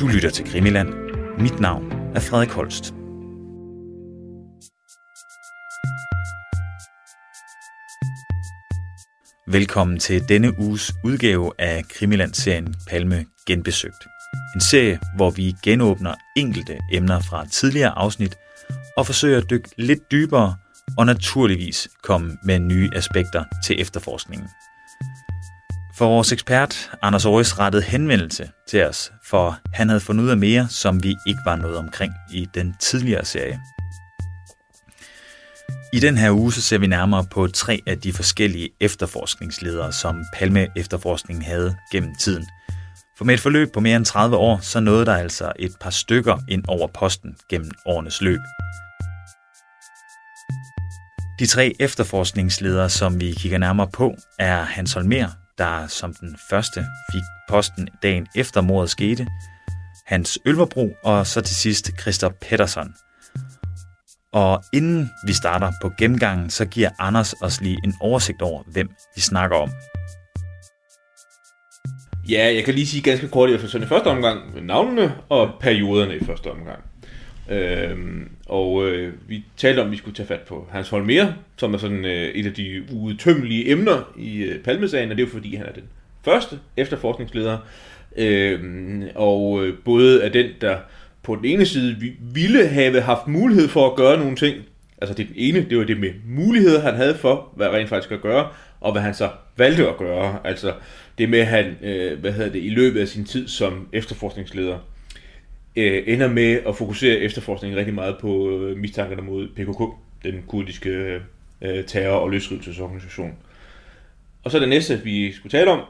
Du lytter til Krimiland. Mit navn er Frederik Holst. Velkommen til denne uges udgave af Krimiland-serien Palme Genbesøgt. En serie, hvor vi genåbner enkelte emner fra tidligere afsnit og forsøger at dykke lidt dybere og naturligvis komme med nye aspekter til efterforskningen. For vores ekspert, Anders Aarhus, rettede henvendelse til os, for han havde fundet ud af mere, som vi ikke var noget omkring i den tidligere serie. I den her uge så ser vi nærmere på tre af de forskellige efterforskningsledere, som Palme Efterforskningen havde gennem tiden. For med et forløb på mere end 30 år, så nåede der altså et par stykker ind over posten gennem årenes løb. De tre efterforskningsledere, som vi kigger nærmere på, er Hans Holmer, der som den første fik posten dagen efter mordet skete, Hans Ølverbro og så til sidst Christoph Pettersson. Og inden vi starter på gennemgangen, så giver Anders os lige en oversigt over, hvem vi snakker om. Ja, jeg kan lige sige ganske kort i sådan i første omgang navnene og perioderne i første omgang. Øhm, og øh, vi talte om, at vi skulle tage fat på Hans Holmer, som er sådan øh, et af de udtømmelige emner i øh, Palmesagen, og det er jo fordi, han er den første efterforskningsleder. Øhm, og øh, både er den, der på den ene side ville have haft mulighed for at gøre nogle ting. Altså det den ene, det var det med muligheder, han havde for, hvad rent faktisk at gøre, og hvad han så valgte at gøre. Altså det med, at han øh, hvad hedder det, i løbet af sin tid som efterforskningsleder øh, ender med at fokusere efterforskningen rigtig meget på øh, mistankerne mod PKK, den kurdiske øh, terror- og løsrivelsesorganisation. Og så det næste, vi skulle tale om,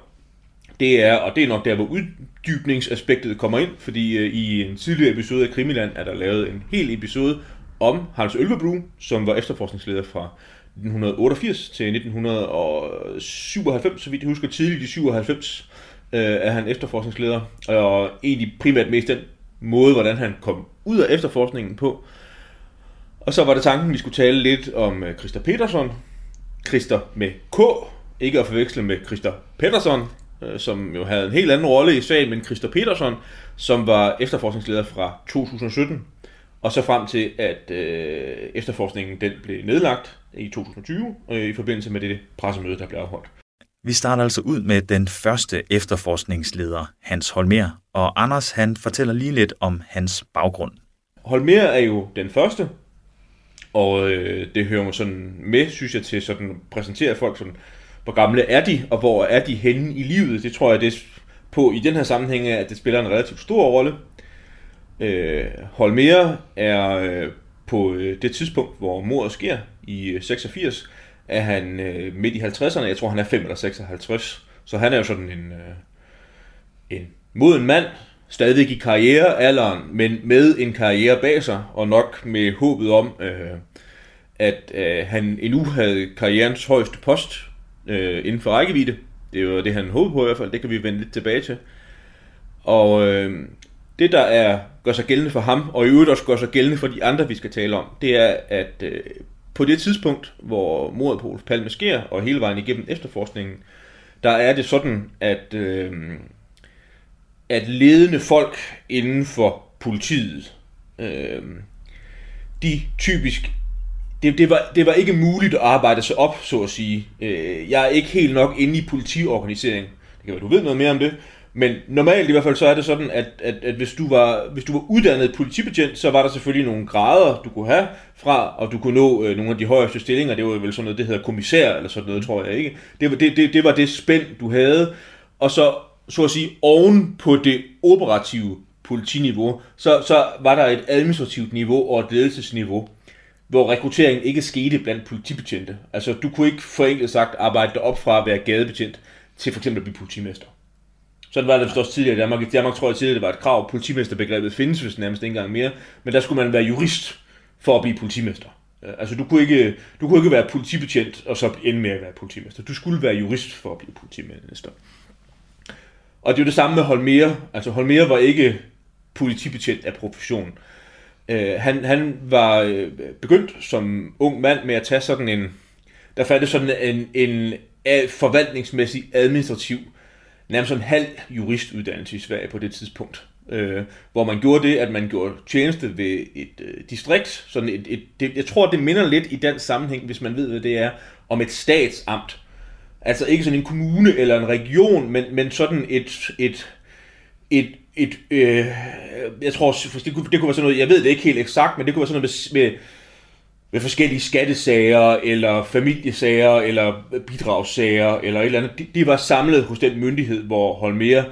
det er, og det er nok der, hvor uddybningsaspektet kommer ind, fordi øh, i en tidligere episode af Krimiland er der lavet en hel episode om Hans Ølvebru, som var efterforskningsleder fra 1988 til 1997, så vidt jeg husker tidligt i 97, øh, er han efterforskningsleder, og egentlig primært mest den måde, hvordan han kom ud af efterforskningen på. Og så var det tanken, at vi skulle tale lidt om øh, Christer Petersen. Peterson. Med K, ikke at forveksle med Christer Peterson, øh, som jo havde en helt anden rolle i sagen, men Christer Peterson, som var efterforskningsleder fra 2017, og så frem til, at øh, efterforskningen den blev nedlagt i 2020, øh, i forbindelse med det pressemøde, der blev afholdt. Vi starter altså ud med den første efterforskningsleder, Hans Holmer, og Anders han fortæller lige lidt om hans baggrund. Holmer er jo den første, og øh, det hører mig sådan med, synes jeg, til sådan præsentere folk sådan, hvor gamle er de, og hvor er de henne i livet. Det tror jeg, det på i den her sammenhæng, at det spiller en relativt stor rolle. Øh, Holmer er øh, på øh, det tidspunkt, hvor mordet sker i øh, 86, er han øh, midt i 50'erne. Jeg tror, han er 5 eller 56. Så han er jo sådan en, øh, en moden mand, stadig i karrierealderen, men med en karriere bag sig, og nok med håbet om, øh, at øh, han endnu havde karrierens højeste post øh, inden for rækkevidde. Det var det, han håbede på i hvert fald. Det kan vi vende lidt tilbage til. Og øh, det, der er gør sig gældende for ham, og i øvrigt også gør sig gældende for de andre, vi skal tale om, det er, at øh, på det tidspunkt, hvor mordet på Olof Palme sker, og hele vejen igennem efterforskningen, der er det sådan, at, øh, at ledende folk inden for politiet, øh, de typisk det, det, var, det var ikke muligt at arbejde sig op, så at sige. Øh, jeg er ikke helt nok inde i politiorganisering. Det kan være, du ved noget mere om det. Men normalt i hvert fald så er det sådan, at, at, at hvis, du var, hvis du var uddannet politibetjent, så var der selvfølgelig nogle grader, du kunne have fra, og du kunne nå øh, nogle af de højeste stillinger. Det var vel sådan noget, det hedder kommissær eller sådan noget, tror jeg ikke. Det var det, det, det, var det spænd, du havde. Og så, så at sige, oven på det operative politiniveau, så, så var der et administrativt niveau og et ledelsesniveau hvor rekrutteringen ikke skete blandt politibetjente. Altså, du kunne ikke forenklet sagt arbejde dig op fra at være gadebetjent til for eksempel at blive politimester. Sådan var det også tidligere i Danmark. I Danmark tror jeg tidligere, det var et krav. Politimesterbegrebet findes vist nærmest ikke engang mere. Men der skulle man være jurist for at blive politimester. Altså, du kunne ikke, du kunne ikke være politibetjent og så ende med at være politimester. Du skulle være jurist for at blive politimester. Og det er jo det samme med Holmer. Altså, Holmer var ikke politibetjent af profession. Øh, han, han var øh, begyndt som ung mand med at tage sådan en, der fandt sådan en, en, en forvaltningsmæssig administrativ nærmest en halv juristuddannelse i Sverige på det tidspunkt. øh, hvor man gjorde det, at man gjorde tjeneste ved et øh, distrikt. Sådan et, et, det, jeg tror, det minder lidt i den sammenhæng, hvis man ved, hvad det er, om et statsamt. Altså ikke sådan en kommune eller en region, men, men sådan et, et, et, et øh, jeg tror, det kunne, det kunne være sådan noget, jeg ved det ikke helt eksakt, men det kunne være sådan noget med, med, ved forskellige skattesager, eller familiesager, eller bidragssager, eller et eller andet. De, de var samlet hos den myndighed, hvor Holmer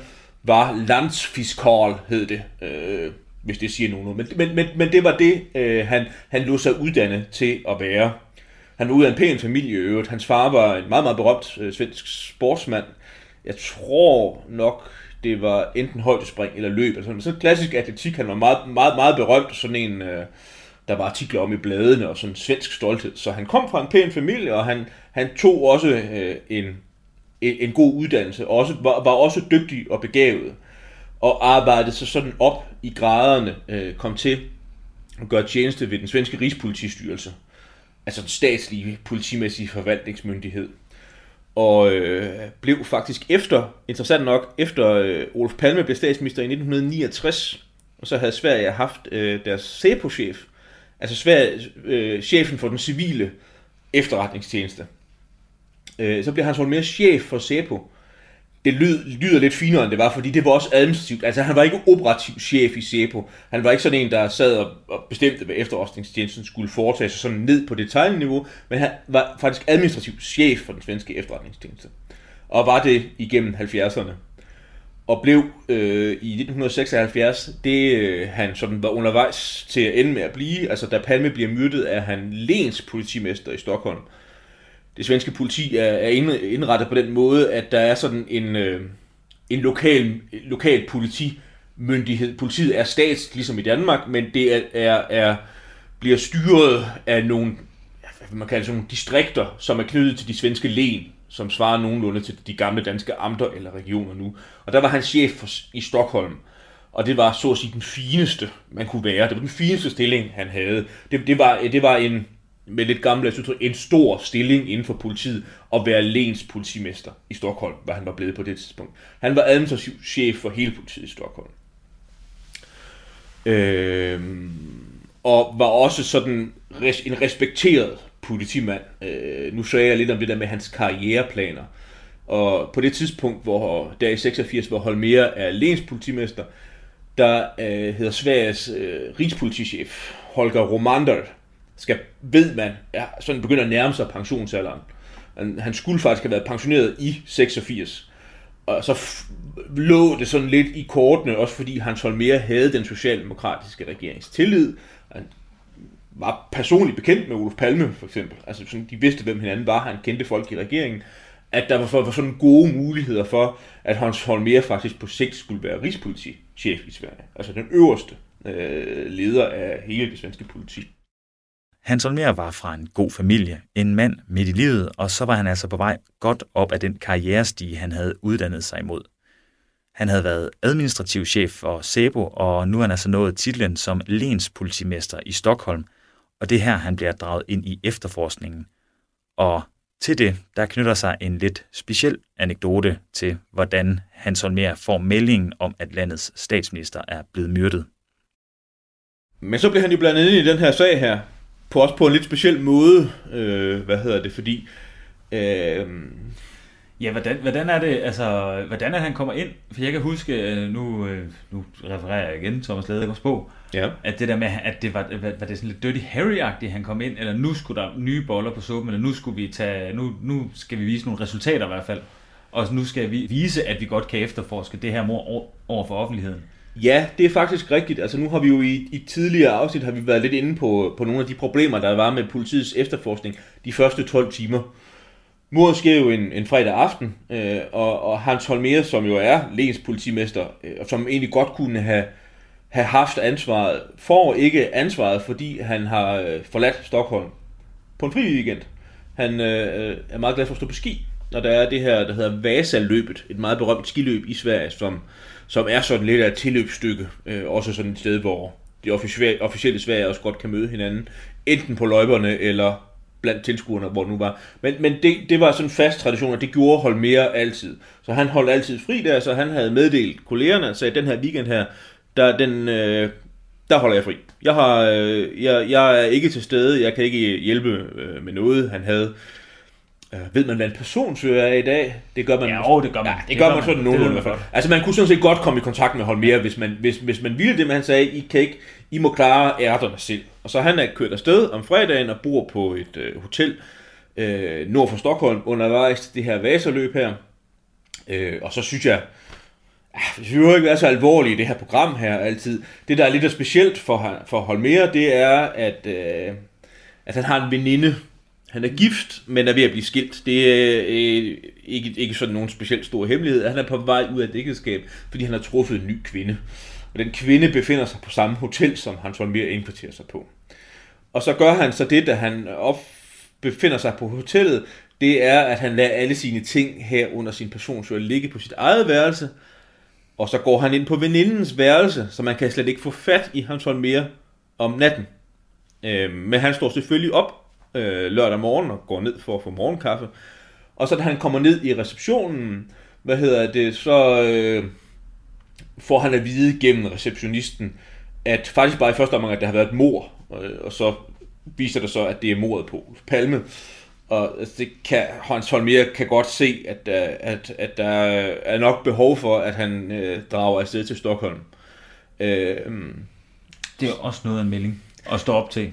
var landsfiskal, hed det, øh, hvis det siger nogen. Men, men, men, men det var det, øh, han, han lå sig uddanne til at være. Han var ud af en pæn familie i øvrigt. Hans far var en meget, meget berømt øh, svensk sportsmand. Jeg tror nok, det var enten højdespring eller løb. Altså, sådan klassisk atletik. Han var meget, meget, meget berømt. Sådan en, øh, der var artikler om i bladene og sådan svensk stolthed. Så han kom fra en pæn familie, og han, han tog også øh, en, en, en god uddannelse. Også, var, var også dygtig og begavet. Og arbejdede sig sådan op i graderne. Øh, kom til at gøre tjeneste ved den svenske Rigspolitistyrelse altså den statslige politimæssige forvaltningsmyndighed. Og øh, blev faktisk efter, interessant nok, efter øh, Olof Palme blev statsminister i 1969, og så havde Sverige haft øh, deres CEPO-chef, altså Sverige, øh, chefen for den civile efterretningstjeneste. Øh, så blev han sådan mere chef for SEPO, det lyd, lyder lidt finere, end det var, fordi det var også administrativt. Altså, han var ikke operativ chef i SEPO. Han var ikke sådan en, der sad og bestemte, hvad efterretningstjenesten skulle foretage sig sådan ned på detaljniveau, men han var faktisk administrativ chef for den svenske efterretningstjeneste. Og var det igennem 70'erne. Og blev øh, i 1976 det, øh, han sådan var undervejs til at ende med at blive. Altså, da Palme bliver myrdet, er han lens politimester i Stockholm det svenske politi er, er indrettet på den måde, at der er sådan en, øh, en lokal, lokal politimyndighed. Politiet er stats, ligesom i Danmark, men det er, er, er bliver styret af nogle, hvad man kalder sådan nogle distrikter, som er knyttet til de svenske len, som svarer nogenlunde til de gamle danske amter eller regioner nu. Og der var han chef for, i Stockholm. Og det var så at sige den fineste, man kunne være. Det var den fineste stilling, han havde. Det, det, var, det var en, med lidt gamle udtryk, en stor stilling inden for politiet at være lens politimester i Stockholm, hvad han var blevet på det tidspunkt. Han var administrativ chef for hele politiet i Stockholm. Øh, og var også sådan en respekteret politimand. Øh, nu sagde jeg lidt om det der med hans karriereplaner. Og på det tidspunkt, hvor der i 86, hvor Holmer er lens politimester, der øh, hedder Sveriges øh, rigspolitichef, Holger Romander, skal, ved man, ja, sådan begynder at nærme sig pensionsalderen. Han, han skulle faktisk have været pensioneret i 86. Og så lå det sådan lidt i kortene, også fordi Hans Holmer havde den socialdemokratiske regerings tillid. Han var personligt bekendt med Olof Palme, for eksempel. Altså sådan, de vidste, hvem hinanden var. Han kendte folk i regeringen. At der var, var sådan gode muligheder for, at Hans Holmer faktisk på sigt skulle være rigspolitichef i Sverige. Altså den øverste øh, leder af hele det svenske politi. Hans Holmer var fra en god familie, en mand midt i livet, og så var han altså på vej godt op af den karrierestige, han havde uddannet sig imod. Han havde været administrativ chef for SEBO, og nu er han altså nået titlen som lenspolitimester i Stockholm, og det her, han bliver draget ind i efterforskningen. Og til det, der knytter sig en lidt speciel anekdote til, hvordan Hans Holmer får meldingen om, at landets statsminister er blevet myrdet. Men så blev han jo blandet ind i den her sag her, på også på en lidt speciel måde, øh, hvad hedder det, fordi... Øh, Ja, hvordan, hvordan er det, altså, hvordan er han kommer ind? For jeg kan huske, øh, nu, øh, nu refererer jeg igen Thomas Ladegaards bog, ja. at det der med, at det var, var det sådan lidt Dirty Harry-agtigt, han kom ind, eller nu skulle der nye boller på suppen, eller nu skulle vi tage, nu, nu skal vi vise nogle resultater i hvert fald, og nu skal vi vise, at vi godt kan efterforske det her mor over for offentligheden. Ja, det er faktisk rigtigt. Altså nu har vi jo i, i tidligere afsnit har vi været lidt inde på, på nogle af de problemer, der var med politiets efterforskning de første 12 timer. Mordet sker jo en, en fredag aften, øh, og, og Hans Holmer, som jo er Lens politimester, øh, og som egentlig godt kunne have, have haft ansvaret, får ikke ansvaret, fordi han har øh, forladt Stockholm på en fri weekend. Han øh, øh er meget glad for at stå på ski, når der er det her, der hedder Vasa-løbet, et meget berømt skiløb i Sverige, som som er sådan lidt af et tilløbsstykke. Øh, også sådan et sted, hvor de officielle, officielle Sverige også godt kan møde hinanden. Enten på løberne eller blandt tilskuerne, hvor det nu var. Men, men det, det var sådan en fast tradition, og det gjorde hold mere altid. Så han holdt altid fri der, så han havde meddelt kollegerne, og sagde, den her weekend her, der, den, øh, der holder jeg fri. Jeg, har, øh, jeg, jeg er ikke til stede, jeg kan ikke hjælpe øh, med noget. Han havde Øh, ved man, hvad en personsøger er i dag? Det gør man. Ja, oh, det gør man. Ja, det, det gør, gør man sådan nogenlunde i hvert fald. Altså, man kunne sådan set godt komme i kontakt med Holmer, hvis man, hvis, hvis man ville det, men han sagde, I kan ikke, I må klare ærterne selv. Og så han er kørt afsted om fredagen og bor på et øh, hotel øh, nord for Stockholm undervejs til det her vaserløb her. Øh, og så synes jeg, ah, det jo ikke være så alvorlige i det her program her altid. Det, der er lidt specielt for, for Holmer, det er, at, øh, at han har en veninde, han er gift, men er ved at blive skilt. Det er øh, ikke, ikke sådan nogen specielt stor hemmelighed. Han er på vej ud af et ægteskab, fordi han har truffet en ny kvinde. Og den kvinde befinder sig på samme hotel, som han Holmere indkvarterer sig på. Og så gør han så det, da han op befinder sig på hotellet, det er, at han lader alle sine ting her under sin personsjøl ligge på sit eget værelse, og så går han ind på venindens værelse, så man kan slet ikke få fat i hans mere om natten. Øh, men han står selvfølgelig op øh, lørdag morgen og går ned for at få morgenkaffe. Og så da han kommer ned i receptionen, hvad hedder det, så øh, får han at vide gennem receptionisten, at faktisk bare i første omgang, at der har været et mor, og, øh, og så viser det så, at det er mordet på Palme. Og altså, det kan, Hans Holmer kan godt se, at, at, at der er nok behov for, at han øh, drager afsted til Stockholm. Øh, det er også noget af en melding at stå op til.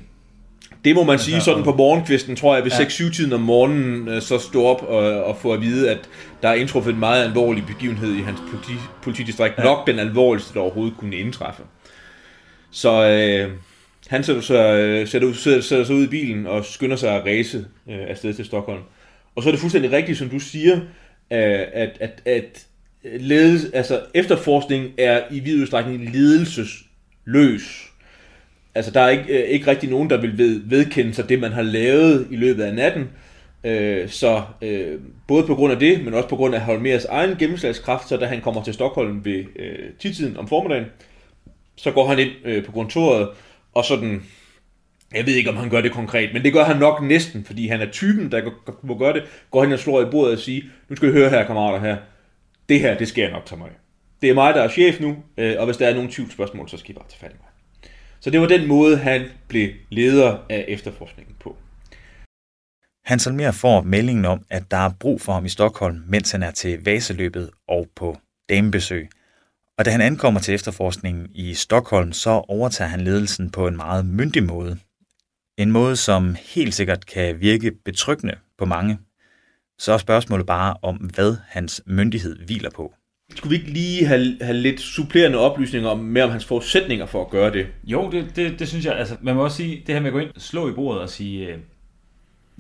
Det må man sige sådan på morgenkvisten, tror jeg, ved ja. 6-7-tiden om morgenen, øh, så stå op og, og få at vide, at der er indtruffet en meget alvorlig begivenhed i hans politi, politidistrikt. Ja. Nok den alvorligste, der overhovedet kunne indtræffe. Så øh, han sætter sig, øh, sætter, sætter, sætter sig ud i bilen og skynder sig at race øh, afsted til Stockholm. Og så er det fuldstændig rigtigt, som du siger, øh, at, at, at ledelse, altså efterforskning er i vid udstrækning ledelsesløs altså der er ikke, øh, ikke rigtig nogen, der vil ved, vedkende sig det, man har lavet i løbet af natten. Øh, så øh, både på grund af det, men også på grund af Holmers egen gennemslagskraft, så da han kommer til Stockholm ved øh, tidtiden om formiddagen, så går han ind øh, på kontoret, og sådan, jeg ved ikke, om han gør det konkret, men det gør han nok næsten, fordi han er typen, der må gøre det, går hen og slår i bordet og siger, nu skal I høre her, kammerater her, det her, det skal jeg nok tage mig Det er mig, der er chef nu, øh, og hvis der er nogle tvivlsspørgsmål, så skal I bare tage fat i mig. Så det var den måde, han blev leder af efterforskningen på. Hans Almer får meldingen om, at der er brug for ham i Stockholm, mens han er til vaseløbet og på damebesøg. Og da han ankommer til efterforskningen i Stockholm, så overtager han ledelsen på en meget myndig måde. En måde, som helt sikkert kan virke betryggende på mange. Så er spørgsmålet bare om, hvad hans myndighed hviler på. Skulle vi ikke lige have, have lidt supplerende oplysninger om, mere om hans forudsætninger for at gøre det? Jo, det, det, det synes jeg. Altså, man må også sige, det her med at gå ind, slå i bordet og sige, øh,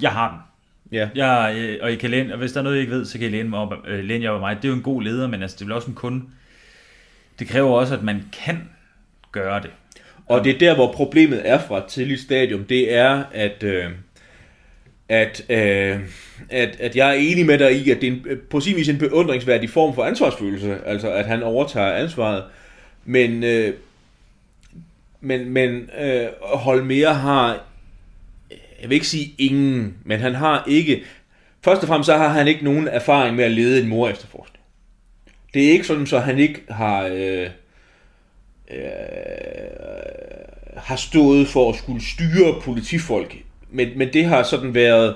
jeg har den. Ja. Jeg, øh, og I kan læne, og hvis der er noget, I ikke ved, så kan I læne, mig op, øh, læne jer op mig. Det er jo en god leder, men altså, det er også en kunde. Det kræver også, at man kan gøre det. Og det er der, hvor problemet er fra et tidligt stadium. Det er, at... Øh, at, øh, at, at jeg er enig med dig i, at det er en, øh, på sin vis en beundringsværdig form for ansvarsfølelse, altså at han overtager ansvaret. Men, øh, men, men øh, Holmer har, jeg vil ikke sige ingen, men han har ikke, først og fremmest så har han ikke nogen erfaring med at lede en mor efterforskning. Det er ikke sådan, så han ikke har, øh, øh, har stået for at skulle styre politifolk men, men det har sådan været,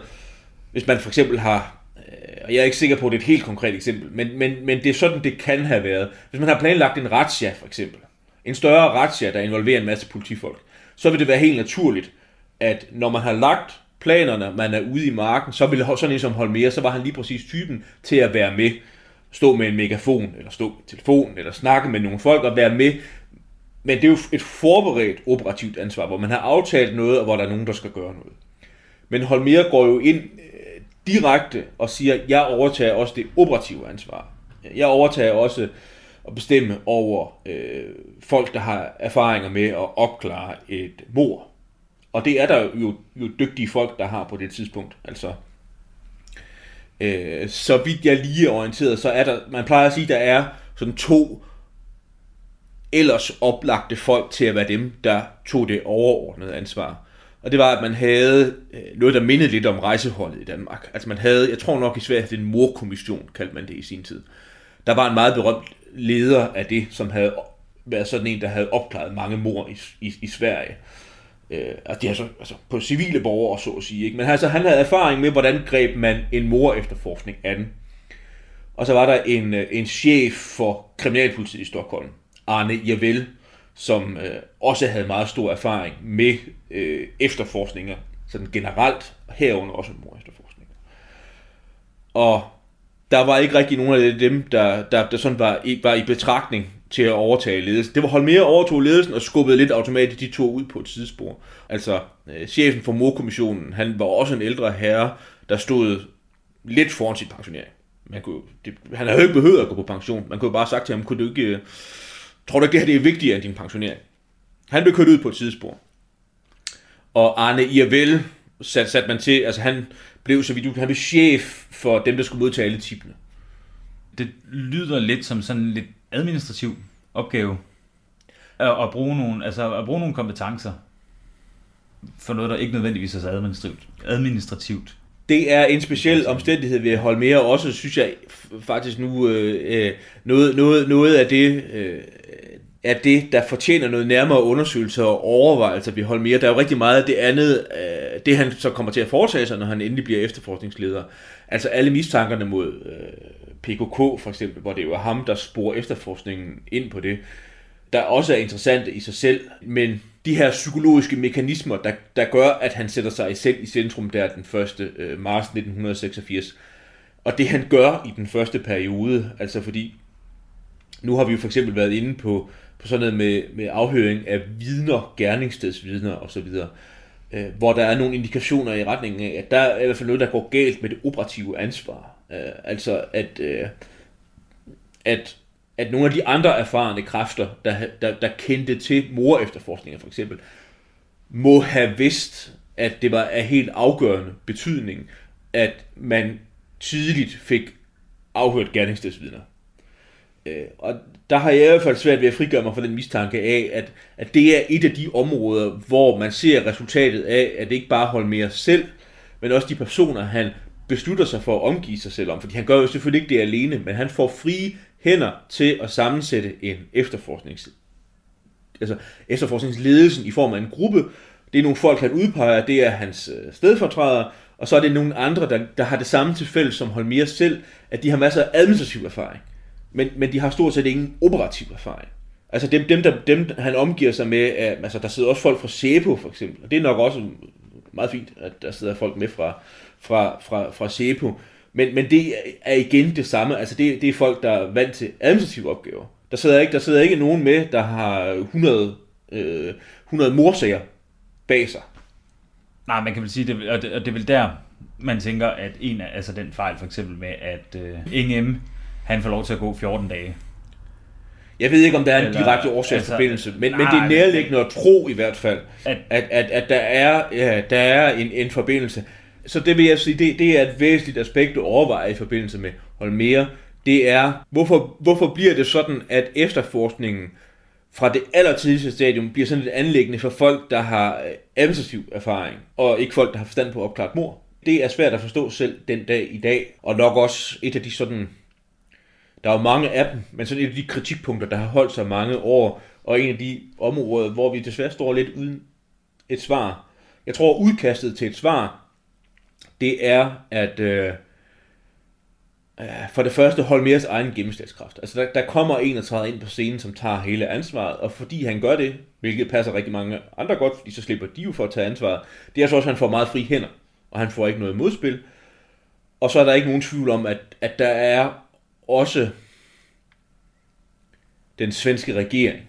hvis man for eksempel har, øh, og jeg er ikke sikker på, at det er et helt konkret eksempel, men, men, men det er sådan, det kan have været. Hvis man har planlagt en razzia for eksempel, en større razzia, der involverer en masse politifolk, så vil det være helt naturligt, at når man har lagt planerne, man er ude i marken, så vil sådan en som Holmer, så var han lige præcis typen til at være med, stå med en megafon, eller stå med telefon, eller snakke med nogle folk og være med. Men det er jo et forberedt operativt ansvar, hvor man har aftalt noget, og hvor der er nogen, der skal gøre noget. Men Holmer går jo ind øh, direkte og siger, jeg overtager også det operative ansvar. Jeg overtager også at bestemme over øh, folk, der har erfaringer med at opklare et mor. Og det er der jo, jo dygtige folk, der har på det tidspunkt. Altså, øh, så vidt jeg lige er orienteret, så er der, man plejer at sige, der er sådan to ellers oplagte folk til at være dem, der tog det overordnede ansvar. Og det var, at man havde øh, noget, der mindede lidt om rejseholdet i Danmark. Altså man havde, jeg tror nok i Sverige, en morkommission, kaldte man det i sin tid. Der var en meget berømt leder af det, som havde været sådan en, der havde opklaret mange mor i, i, i Sverige. Øh, og det er så altså, på civile borgere, så at sige. Ikke? Men altså, han havde erfaring med, hvordan greb man en mor efterforskning an. Og så var der en, øh, en chef for kriminalpolitiet i Stockholm, Arne Javel, som øh, også havde meget stor erfaring med øh, efterforskninger, sådan generelt, herunder også mor efterforskninger. Og der var ikke rigtig nogen af dem, der, der, der sådan var, i, var i betragtning til at overtage ledelsen. Det var Holmer overtog ledelsen og skubbede lidt automatisk de to ud på et sidespor. Altså, øh, chefen for morkommissionen, han var også en ældre herre, der stod lidt foran sit pensionering. Man kunne, det, han havde jo ikke behøvet at gå på pension. Man kunne jo bare sagt til ham, kunne du ikke, øh, tror du ikke, det her det er vigtigere end din pensionering? Han blev kørt ud på et sidespor. Og Arne Irvel satte sat man til, altså han blev så vidt han blev chef for dem, der skulle modtage alle tipene. Det lyder lidt som sådan en lidt administrativ opgave. At, at, bruge nogle, altså at bruge nogle kompetencer for noget, der ikke nødvendigvis er så administrativt. administrativt. Det er en speciel omstændighed ved at holde mere, også synes jeg faktisk nu øh, øh, noget, noget, noget af det, øh, er det, der fortjener noget nærmere undersøgelse og overvejelser ved mere Der er jo rigtig meget af det andet, øh, det han så kommer til at foretage sig, når han endelig bliver efterforskningsleder. Altså alle mistankerne mod øh, PKK for eksempel, hvor det jo er ham, der sporer efterforskningen ind på det, der også er interessante i sig selv, men de her psykologiske mekanismer, der, der gør, at han sætter sig selv i centrum der den 1. Øh, marts 1986. Og det han gør i den første periode, altså fordi nu har vi jo for eksempel været inde på på sådan noget med, med afhøring af vidner, gerningsstedsvidner osv., øh, hvor der er nogle indikationer i retningen af, at der er i hvert fald noget, der går galt med det operative ansvar. Øh, altså at, øh, at, at nogle af de andre erfarne kræfter, der, der, der kendte til mor efterforskninger for eksempel, må have vidst, at det var af helt afgørende betydning, at man tidligt fik afhørt gerningsstedsvidner. Øh, og der har jeg i hvert fald svært ved at frigøre mig fra den mistanke af, at, at det er et af de områder, hvor man ser resultatet af, at det ikke bare holder mere selv, men også de personer, han beslutter sig for at omgive sig selv om. Fordi han gør jo selvfølgelig ikke det alene, men han får frie hænder til at sammensætte en efterforsknings, altså efterforskningsledelsen i form af en gruppe. Det er nogle folk, han udpeger, det er hans øh, stedfortræder, og så er det nogle andre, der, der har det samme til fælles som Holmer selv, at de har masser af administrativ erfaring men, men de har stort set ingen operativ erfaring. Altså dem, dem, der, dem han omgiver sig med, er, altså der sidder også folk fra SEPO for eksempel, og det er nok også meget fint, at der sidder folk med fra, fra, fra, fra SEPO, men, men det er igen det samme, altså det, det er folk, der er vant til administrative opgaver. Der sidder ikke, der sidder ikke nogen med, der har 100, øh, 100 morsager bag sig. Nej, man kan vel sige, det, og det, og det er vel der, man tænker, at en af altså den fejl for eksempel med, at øh, NM han får lov til at gå 14 dage. Jeg ved ikke, om der er en Eller, direkte årsagsforbindelse, altså, men, nej, men det er nærliggende at tro i hvert fald, at, at, at, at der er, ja, der er en, en forbindelse. Så det vil jeg sige, det, det er et væsentligt aspekt at overveje i forbindelse med Holmere. Det er, hvorfor, hvorfor bliver det sådan, at efterforskningen fra det allertidligste stadium bliver sådan et anlæggende for folk, der har øh, administrativ erfaring, og ikke folk, der har forstand på opklaret mor. Det er svært at forstå selv den dag i dag, og nok også et af de sådan der er jo mange af dem, men sådan et af de kritikpunkter, der har holdt sig mange år, og en af de områder, hvor vi desværre står lidt uden et svar. Jeg tror, udkastet til et svar, det er, at øh, øh for det første holde mere egen gennemslagskraft. Altså der, der kommer en og træder ind på scenen, som tager hele ansvaret, og fordi han gør det, hvilket passer rigtig mange andre godt, fordi så slipper de jo for at tage ansvaret, det er så også, at han får meget fri hænder, og han får ikke noget modspil. Og så er der ikke nogen tvivl om, at, at der er også den svenske regering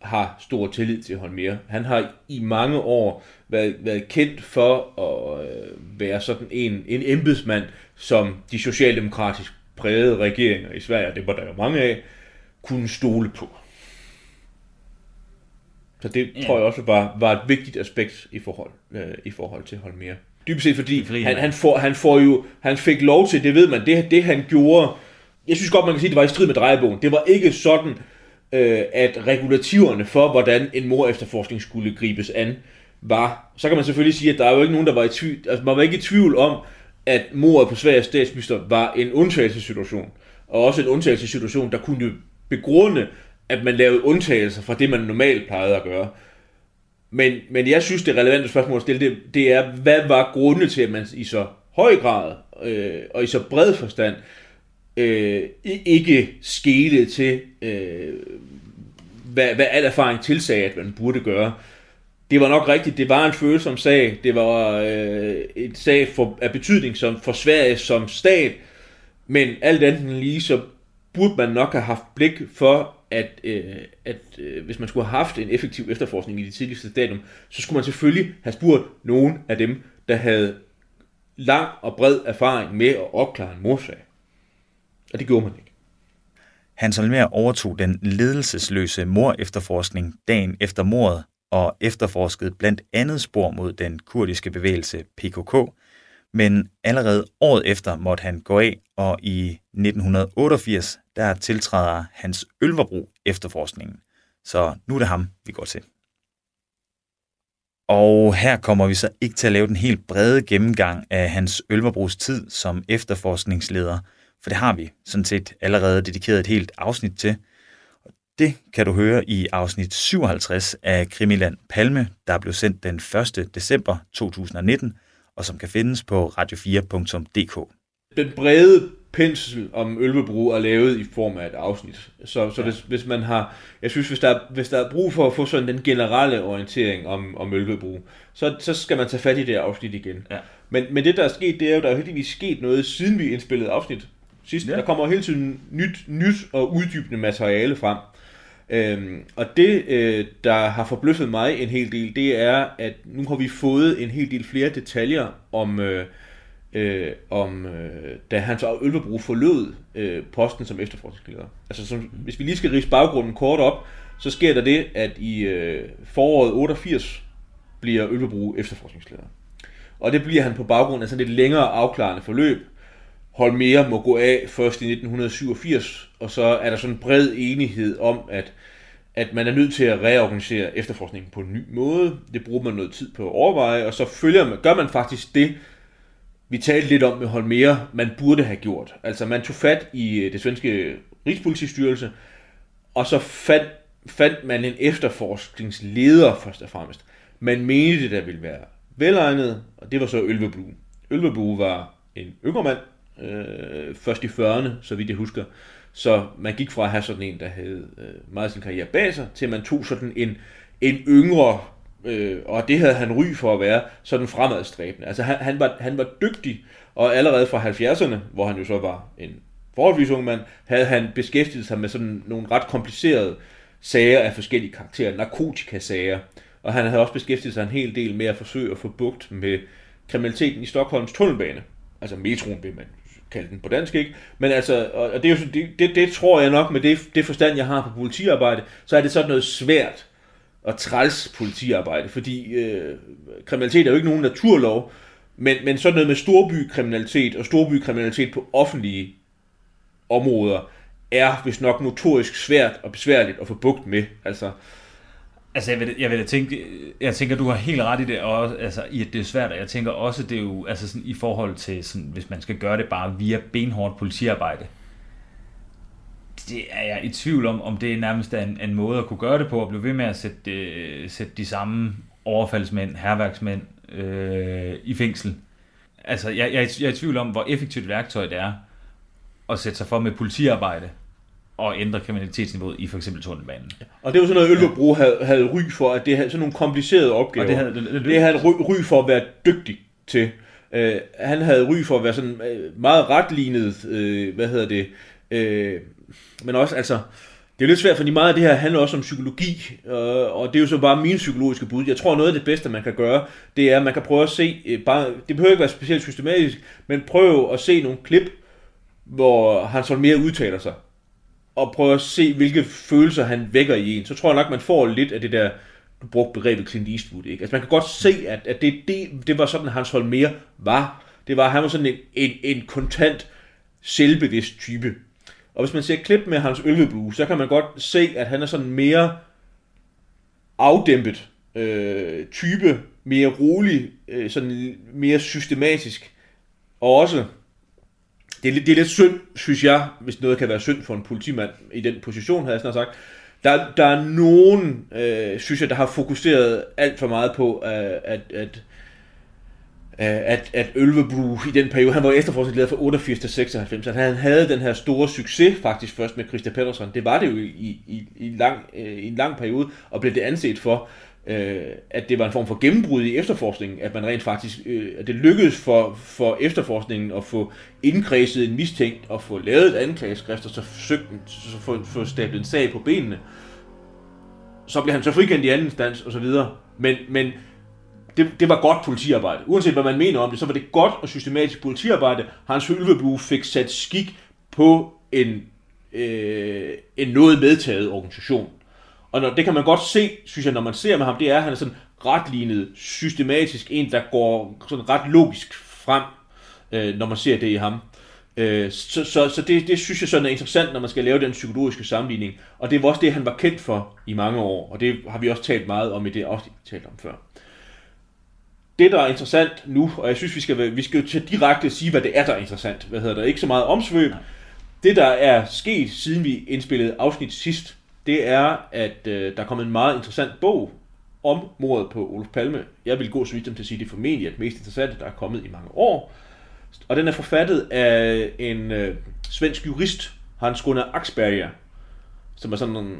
har stor tillid til Holmer. Han har i mange år været, været kendt for at øh, være sådan en, en embedsmand, som de socialdemokratisk prægede regeringer i Sverige, det var der jo mange af, kunne stole på. Så det ja. tror jeg også var, var et vigtigt aspekt i forhold, øh, i forhold til Holmer. Dybest set fordi han, han, får, han, får jo, han fik lov til, det ved man, det, det han gjorde, jeg synes godt, man kan sige, at det var i strid med drejebogen. Det var ikke sådan, øh, at regulativerne for, hvordan en mor efterforskning skulle gribes an, var. Så kan man selvfølgelig sige, at der er jo ikke nogen, der var i tvivl, altså man var ikke i tvivl om, at mordet på Sveriges statsminister var en undtagelsessituation. Og også en undtagelsessituation, der kunne begrunde, at man lavede undtagelser fra det, man normalt plejede at gøre. Men, men jeg synes, det relevante spørgsmål at stille, det, det er, hvad var grunden til, at man i så høj grad øh, og i så bred forstand øh, ikke skete til, øh, hvad, hvad al erfaring tilsagde, at man burde gøre. Det var nok rigtigt, det var en følsom sag, det var øh, et sag for, af betydning som, for Sverige som stat, men alt andet lige, så burde man nok have haft blik for, at, øh, at øh, hvis man skulle have haft en effektiv efterforskning i det tidligste stadium, så skulle man selvfølgelig have spurgt nogen af dem, der havde lang og bred erfaring med at opklare en morsag. Og det gjorde man ikke. Hans Holmer overtog den ledelsesløse mor efterforskning dagen efter mordet og efterforskede blandt andet spor mod den kurdiske bevægelse PKK, men allerede året efter måtte han gå af, og i 1988 der tiltræder hans Ølverbro efterforskningen. Så nu er det ham, vi går til. Og her kommer vi så ikke til at lave den helt brede gennemgang af hans Ølverbros tid som efterforskningsleder, for det har vi sådan set allerede dedikeret et helt afsnit til. Det kan du høre i afsnit 57 af Krimiland Palme, der blev sendt den 1. december 2019, og som kan findes på radio4.dk. Den brede pensel om Ølvebro er lavet i form af et afsnit. Så, så ja. hvis, hvis man har, jeg synes, hvis der, hvis der er brug for at få sådan den generelle orientering om, om Ølvebro, så, så skal man tage fat i det afsnit igen. Ja. Men, men det, der er sket, det er jo, der er heldigvis sket noget, siden vi indspillede afsnit sidst. Ja. Der kommer hele tiden nyt, nyt og uddybende materiale frem. Øhm, og det, øh, der har forbløffet mig en hel del, det er, at nu har vi fået en hel del flere detaljer om, øh, øh, om øh, da Hans Ølvebro forlod øh, posten som efterforskningsleder. Altså, som, hvis vi lige skal rise baggrunden kort op, så sker der det, at i øh, foråret 88 bliver Ølvebro efterforskningsleder. Og det bliver han på baggrund af sådan et længere afklarende forløb. Holmere må gå af først i 1987, og så er der sådan en bred enighed om, at, at man er nødt til at reorganisere efterforskningen på en ny måde. Det bruger man noget tid på at overveje, og så følger man, gør man faktisk det, vi talte lidt om med Holmere, man burde have gjort. Altså man tog fat i øh, det svenske Rigspolitistyrelse, og så fandt, fandt man en efterforskningsleder først og fremmest. Man mente, det der ville være velegnet, og det var så Ølveblu. Ølveblu var en yngre mand, øh, først i 40'erne, så vidt jeg husker. Så man gik fra at have sådan en, der havde øh, meget sin karriere bag sig, til at man tog sådan en, en yngre øh, og det havde han ry for at være, sådan fremadstræbende. Altså han, han, var, han var dygtig, og allerede fra 70'erne, hvor han jo så var en forholdsvis ung mand, havde han beskæftiget sig med sådan nogle ret komplicerede sager af forskellige karakterer, narkotikasager, og han havde også beskæftiget sig en hel del med at forsøge at få bugt med kriminaliteten i Stockholms tunnelbane. Altså metroen vil man kalde den på dansk, ikke? Men altså, og det, er jo, det, det, det tror jeg nok med det, det forstand, jeg har på politiarbejde, så er det sådan noget svært og træls politiarbejde, fordi øh, kriminalitet er jo ikke nogen naturlov, men, men sådan noget med storbykriminalitet og storbykriminalitet på offentlige områder er hvis nok notorisk svært og besværligt at få bugt med. Altså, Altså, jeg vil, jeg vil tænke, jeg tænker, du har helt ret i det, og, altså, i at det er svært, og jeg tænker også, det er jo, altså sådan, i forhold til, sådan, hvis man skal gøre det bare via benhårdt politiarbejde, det er jeg i tvivl om, om det er nærmest en, en måde at kunne gøre det på, at blive ved med at sætte, øh, sætte de samme overfaldsmænd, herværksmænd øh, i fængsel. Altså, jeg, jeg, jeg er i tvivl om, hvor effektivt værktøj det er at sætte sig for med politiarbejde og ændre kriminalitetsniveauet i for eksempel tunnelbanen. Og det var sådan noget, Ølvebro havde, havde ry for, at det havde sådan nogle komplicerede opgaver. Og det havde, det, det, det havde ry, ry for at være dygtig til. Uh, han havde ry for at være sådan uh, meget retlignet, uh, hvad hedder det, uh, men også, altså, det er lidt svært, fordi meget af det her handler også om psykologi, øh, og det er jo så bare min psykologiske bud. Jeg tror, noget af det bedste, man kan gøre, det er, at man kan prøve at se, øh, bare, det behøver ikke være specielt systematisk, men prøve at se nogle klip, hvor han så mere udtaler sig, og prøve at se, hvilke følelser han vækker i en. Så tror jeg nok, man får lidt af det der, du brugte begrebet Clint Eastwood, ikke? Altså man kan godt se, at, at det, det, det var sådan, Hans mere var. Det var, han var sådan en, en, en kontant, selvbevidst type. Og hvis man ser klip med hans ølvebue, så kan man godt se, at han er sådan mere afdæmpet øh, type, mere rolig, øh, sådan mere systematisk. Og også, det er, det er lidt synd, synes jeg, hvis noget kan være synd for en politimand i den position, havde jeg snart sagt, Der, der er nogen, øh, synes jeg, der har fokuseret alt for meget på, øh, at, at, øh, at, at Ølvebru i den periode, han var efterforskningsleder fra 88 til 96, at han havde den her store succes faktisk først med Christa Pedersen. Det var det jo i, i, i, lang, øh, i en lang periode, og blev det anset for, øh, at det var en form for gennembrud i efterforskningen, at man rent faktisk, øh, at det lykkedes for, for efterforskningen at få indkredset en mistænkt og få lavet et anklageskrift og så forsøgt så få, få stablet en sag på benene. Så blev han så frikendt i anden instans og så videre. Men, men det, det var godt politiarbejde. Uanset hvad man mener om det, så var det godt og systematisk politiarbejde. Hans Hølvebue fik sat skik på en, øh, en noget medtaget organisation. Og når, det kan man godt se, synes jeg, når man ser med ham, det er, at han er sådan retlignet, systematisk, en, der går sådan ret logisk frem, øh, når man ser det i ham. Øh, så så, så det, det synes jeg sådan er interessant, når man skal lave den psykologiske sammenligning. Og det var også det, han var kendt for i mange år, og det har vi også talt meget om i det vi talt om før. Det, der er interessant nu, og jeg synes, vi skal, vi skal jo til direkte sige, hvad det er, der er interessant. Hvad hedder der? Ikke så meget omsvøb. Det, der er sket, siden vi indspillede afsnit sidst, det er, at øh, der er kommet en meget interessant bog om mordet på Olof Palme. Jeg vil gå så vidt som til at sige, at det er formentlig det mest interessante, der er kommet i mange år. Og den er forfattet af en øh, svensk jurist, Hans Gunnar Axberger, som er sådan en,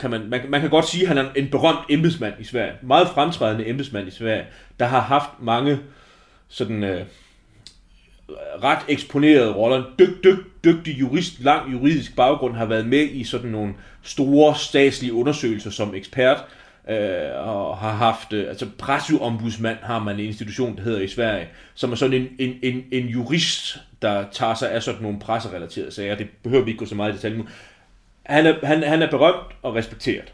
kan man, man, man kan godt sige, at han er en berømt embedsmand i Sverige. Meget fremtrædende embedsmand i Sverige, der har haft mange sådan øh, ret eksponerede roller. Dyg, dyg, dygtig jurist, lang juridisk baggrund, har været med i sådan nogle store statslige undersøgelser som ekspert, øh, og har haft, øh, altså presseombudsmand har man en institution, der hedder i Sverige, som er sådan en, en, en, en jurist, der tager sig af sådan nogle presserelaterede sager. Det behøver vi ikke gå så meget i detalje nu. Han er, han, han er berømt og respekteret.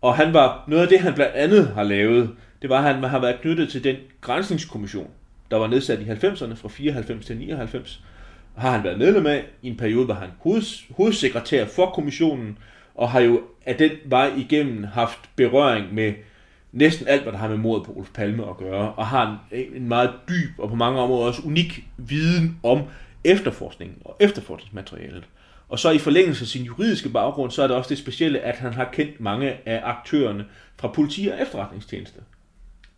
Og han var, noget af det han blandt andet har lavet, det var, at han har været knyttet til den grænsningskommission, der var nedsat i 90'erne fra 94 til 99, har han været medlem af. I en periode var han hoveds, hovedsekretær for kommissionen, og har jo af den vej igennem haft berøring med næsten alt, hvad der har med mordet på Olof Palme at gøre, og har en, en meget dyb og på mange områder også unik viden om efterforskningen og efterforskningsmaterialet. Og så i forlængelse af sin juridiske baggrund, så er det også det specielle, at han har kendt mange af aktørerne fra politi og efterretningstjeneste.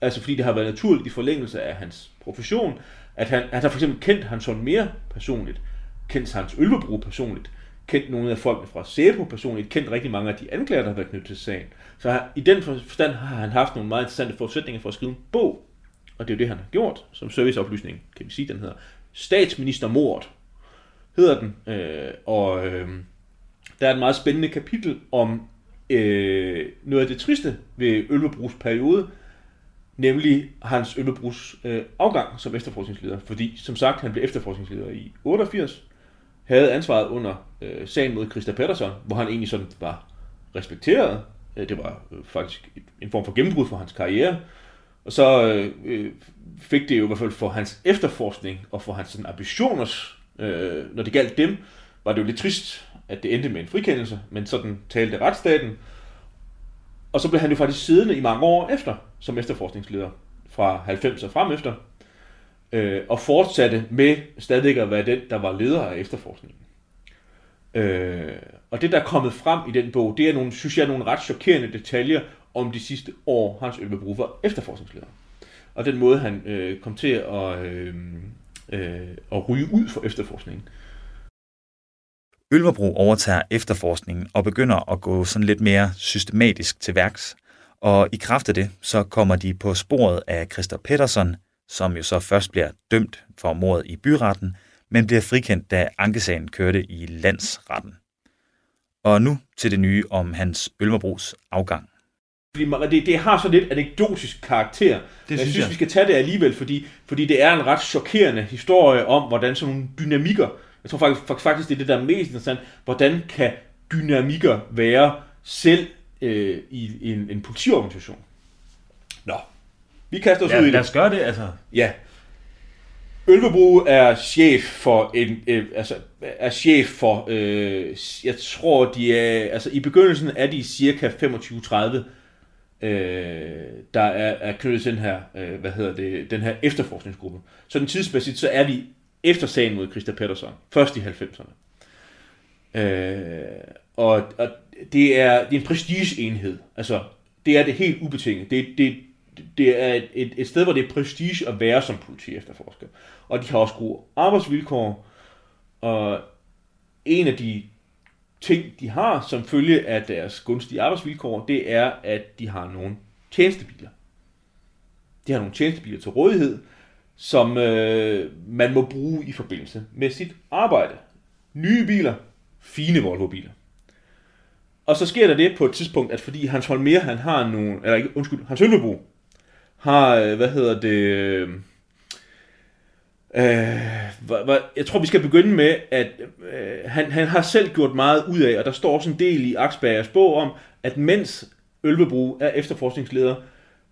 Altså fordi det har været naturligt i forlængelse af hans profession, at han, han har for eksempel kendt Hans mere personligt, kendt Hans Ølvebro personligt, kendt nogle af folkene fra Sæbo personligt, kendt rigtig mange af de anklager, der har været knyttet til sagen. Så i den forstand har han haft nogle meget interessante forudsætninger for at skrive en bog, og det er jo det, han har gjort, som serviceoplysning, kan vi sige, den hedder. Statsministermordet hedder den, øh, og øh, der er et meget spændende kapitel om øh, noget af det triste ved Ølvebrugs periode, nemlig Hans Øllebrus øh, afgang som efterforskningsleder. Fordi, som sagt, han blev efterforskningsleder i 88, havde ansvaret under øh, sagen mod Christa Pettersson, hvor han egentlig sådan var respekteret. Øh, det var øh, faktisk en form for gennembrud for hans karriere. Og så øh, øh, fik det jo i hvert fald for hans efterforskning og for hans sådan, ambitioner, øh, når det galt dem, var det jo lidt trist, at det endte med en frikendelse, men sådan talte retsstaten. Og så blev han jo faktisk siddende i mange år efter som efterforskningsleder fra 90 og frem efter, øh, og fortsatte med stadigvæk at være den, der var leder af efterforskningen. Øh, og det, der er kommet frem i den bog, det er nogle, synes jeg, nogle ret chokerende detaljer om de sidste år, Hans Ølvebro var efterforskningsleder. Og den måde, han øh, kom til at, øh, øh, at ryge ud for efterforskningen. Ølverbro overtager efterforskningen og begynder at gå sådan lidt mere systematisk til værks. Og i kraft af det, så kommer de på sporet af Christa Pettersson, som jo så først bliver dømt for mordet i byretten, men bliver frikendt, da ankesagen kørte i landsretten. Og nu til det nye om Hans Ølmerbros afgang. Fordi det, det har så lidt anekdotisk karakter. Det synes jeg synes, jeg. vi skal tage det alligevel, fordi, fordi det er en ret chokerende historie om, hvordan sådan nogle dynamikker, jeg tror faktisk, faktisk det er det, der er mest interessant, hvordan kan dynamikker være selv øh, i, en, en politiorganisation. Nå, vi kaster os ja, ud i det. lad os gøre det, altså. Ja. Ølvebro er chef for en, øh, altså, er chef for, øh, jeg tror, de er, altså i begyndelsen er de cirka 25-30, øh, der er, er knyttet til den her, øh, hvad hedder det, den her efterforskningsgruppe. Så den tidsmæssigt, så er vi efter sagen mod Christa Pettersson, først i 90'erne. Øh, og, og det, er, det er en prestigeenhed. Altså, det er det helt ubetinget. Det, det, det er et, et, et sted, hvor det er prestige at være som politi efterforsker. Og de har også gode arbejdsvilkår. Og en af de ting, de har som følge af deres gunstige arbejdsvilkår, det er, at de har nogle tjenestebiler. De har nogle tjenestebiler til rådighed, som øh, man må bruge i forbindelse med sit arbejde. Nye biler, fine Volvo-biler. Og så sker der det på et tidspunkt, at fordi Hans Holmer, han har nogle, eller ikke, undskyld, Hans Ølvebro, har, øh, hvad hedder det, øh, øh jeg tror, vi skal begynde med, at øh, han, han har selv gjort meget ud af, og der står også en del i Aksbergers bog om, at mens Ølvebro er efterforskningsleder,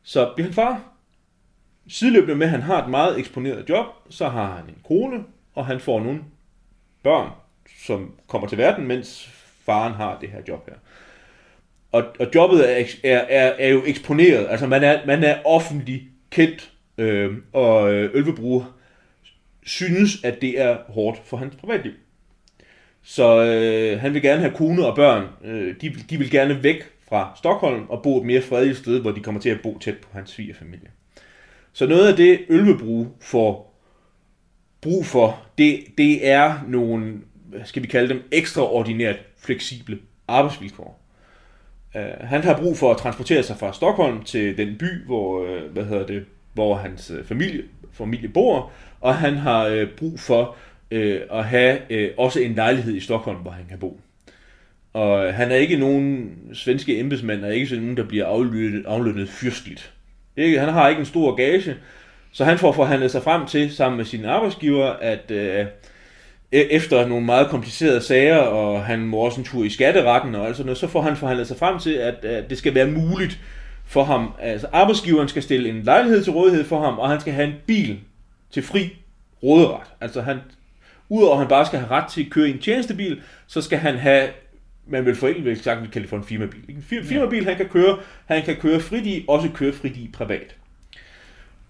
så bliver han far. Sideløbende med, at han har et meget eksponeret job, så har han en kone, og han får nogle børn, som kommer til verden, mens faren har det her job her. Og, og jobbet er, er, er, er jo eksponeret, altså man er, man er offentlig kendt, øh, og øh, Ølvebro synes, at det er hårdt for hans privatliv. Så øh, han vil gerne have kone og børn, øh, de, de vil gerne væk fra Stockholm og bo et mere fredeligt sted, hvor de kommer til at bo tæt på hans svigerfamilie. Så noget af det, Ølvebrug får brug for, det, det er nogle, skal vi kalde dem, ekstraordinært fleksible arbejdsvilkår. Uh, han har brug for at transportere sig fra Stockholm til den by, hvor, uh, hvad hedder det, hvor hans uh, familie, familie bor, og han har uh, brug for uh, at have uh, også en lejlighed i Stockholm, hvor han kan bo. Og han er ikke nogen svenske embedsmand, og ikke sådan nogen, der bliver aflønnet, aflønnet fyrstligt. Ikke? Han har ikke en stor gage, så han får forhandlet sig frem til, sammen med sine arbejdsgiver, at øh, e-, efter nogle meget komplicerede sager, og han må også en tur i skatteretten og alt sådan noget, så får han forhandlet sig frem til, at, øh, det skal være muligt for ham. Altså arbejdsgiveren skal stille en lejlighed til rådighed for ham, og han skal have en bil til fri råderet. Altså han, udover at han bare skal have ret til at køre i en tjenestebil, så skal han have man vil for enkelt sagt, vi kalder det for en firmabil. En firmabil, han kan køre, han kan køre frit i, også køre frit i privat.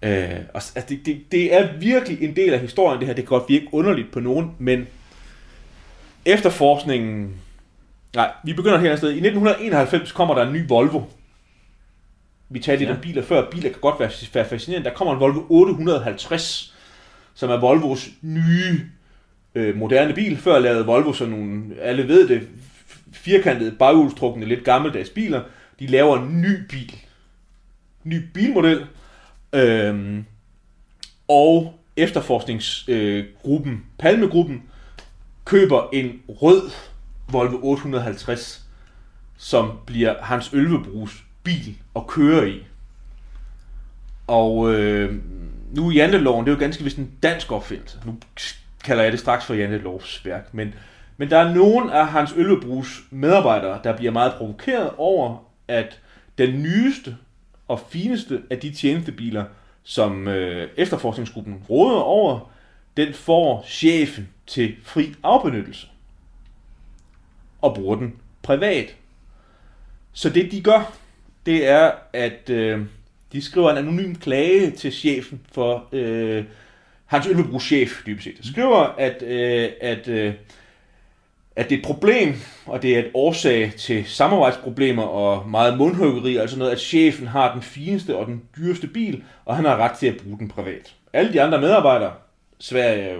Øh, og, altså, det, det, det er virkelig en del af historien, det her. Det kan godt virke underligt på nogen, men efterforskningen... Nej, vi begynder her sted. I 1991 kommer der en ny Volvo. Vi talte lidt ja. om biler før. Biler kan godt være, være fascinerende. Der kommer en Volvo 850, som er Volvos nye øh, moderne bil. Før lavede Volvo sådan nogle, alle ved det, firkantede, baghjulstrukne, lidt gammeldags biler. De laver en ny bil. Ny bilmodel. Øhm, og efterforskningsgruppen, øh, Palmegruppen, køber en rød Volvo 850, som bliver Hans Ølvebrugs bil at køre i. Og øh, nu janteloven, det er jo ganske vist en dansk opfindelse. Nu kalder jeg det straks for jantelovsværk, men men der er nogen af Hans Ølvebrugs medarbejdere, der bliver meget provokeret over, at den nyeste og fineste af de tjenestebiler, som øh, efterforskningsgruppen råder over, den får chefen til fri afbenyttelse og bruger den privat. Så det de gør, det er, at øh, de skriver en anonym klage til chefen for øh, Hans Ølvebrugs chef, dybest set. De skriver, at, øh, at øh, at det er et problem, og det er et årsag til samarbejdsproblemer og meget mundhuggeri, altså noget, at chefen har den fineste og den dyreste bil, og han har ret til at bruge den privat. Alle de andre medarbejdere, Sverige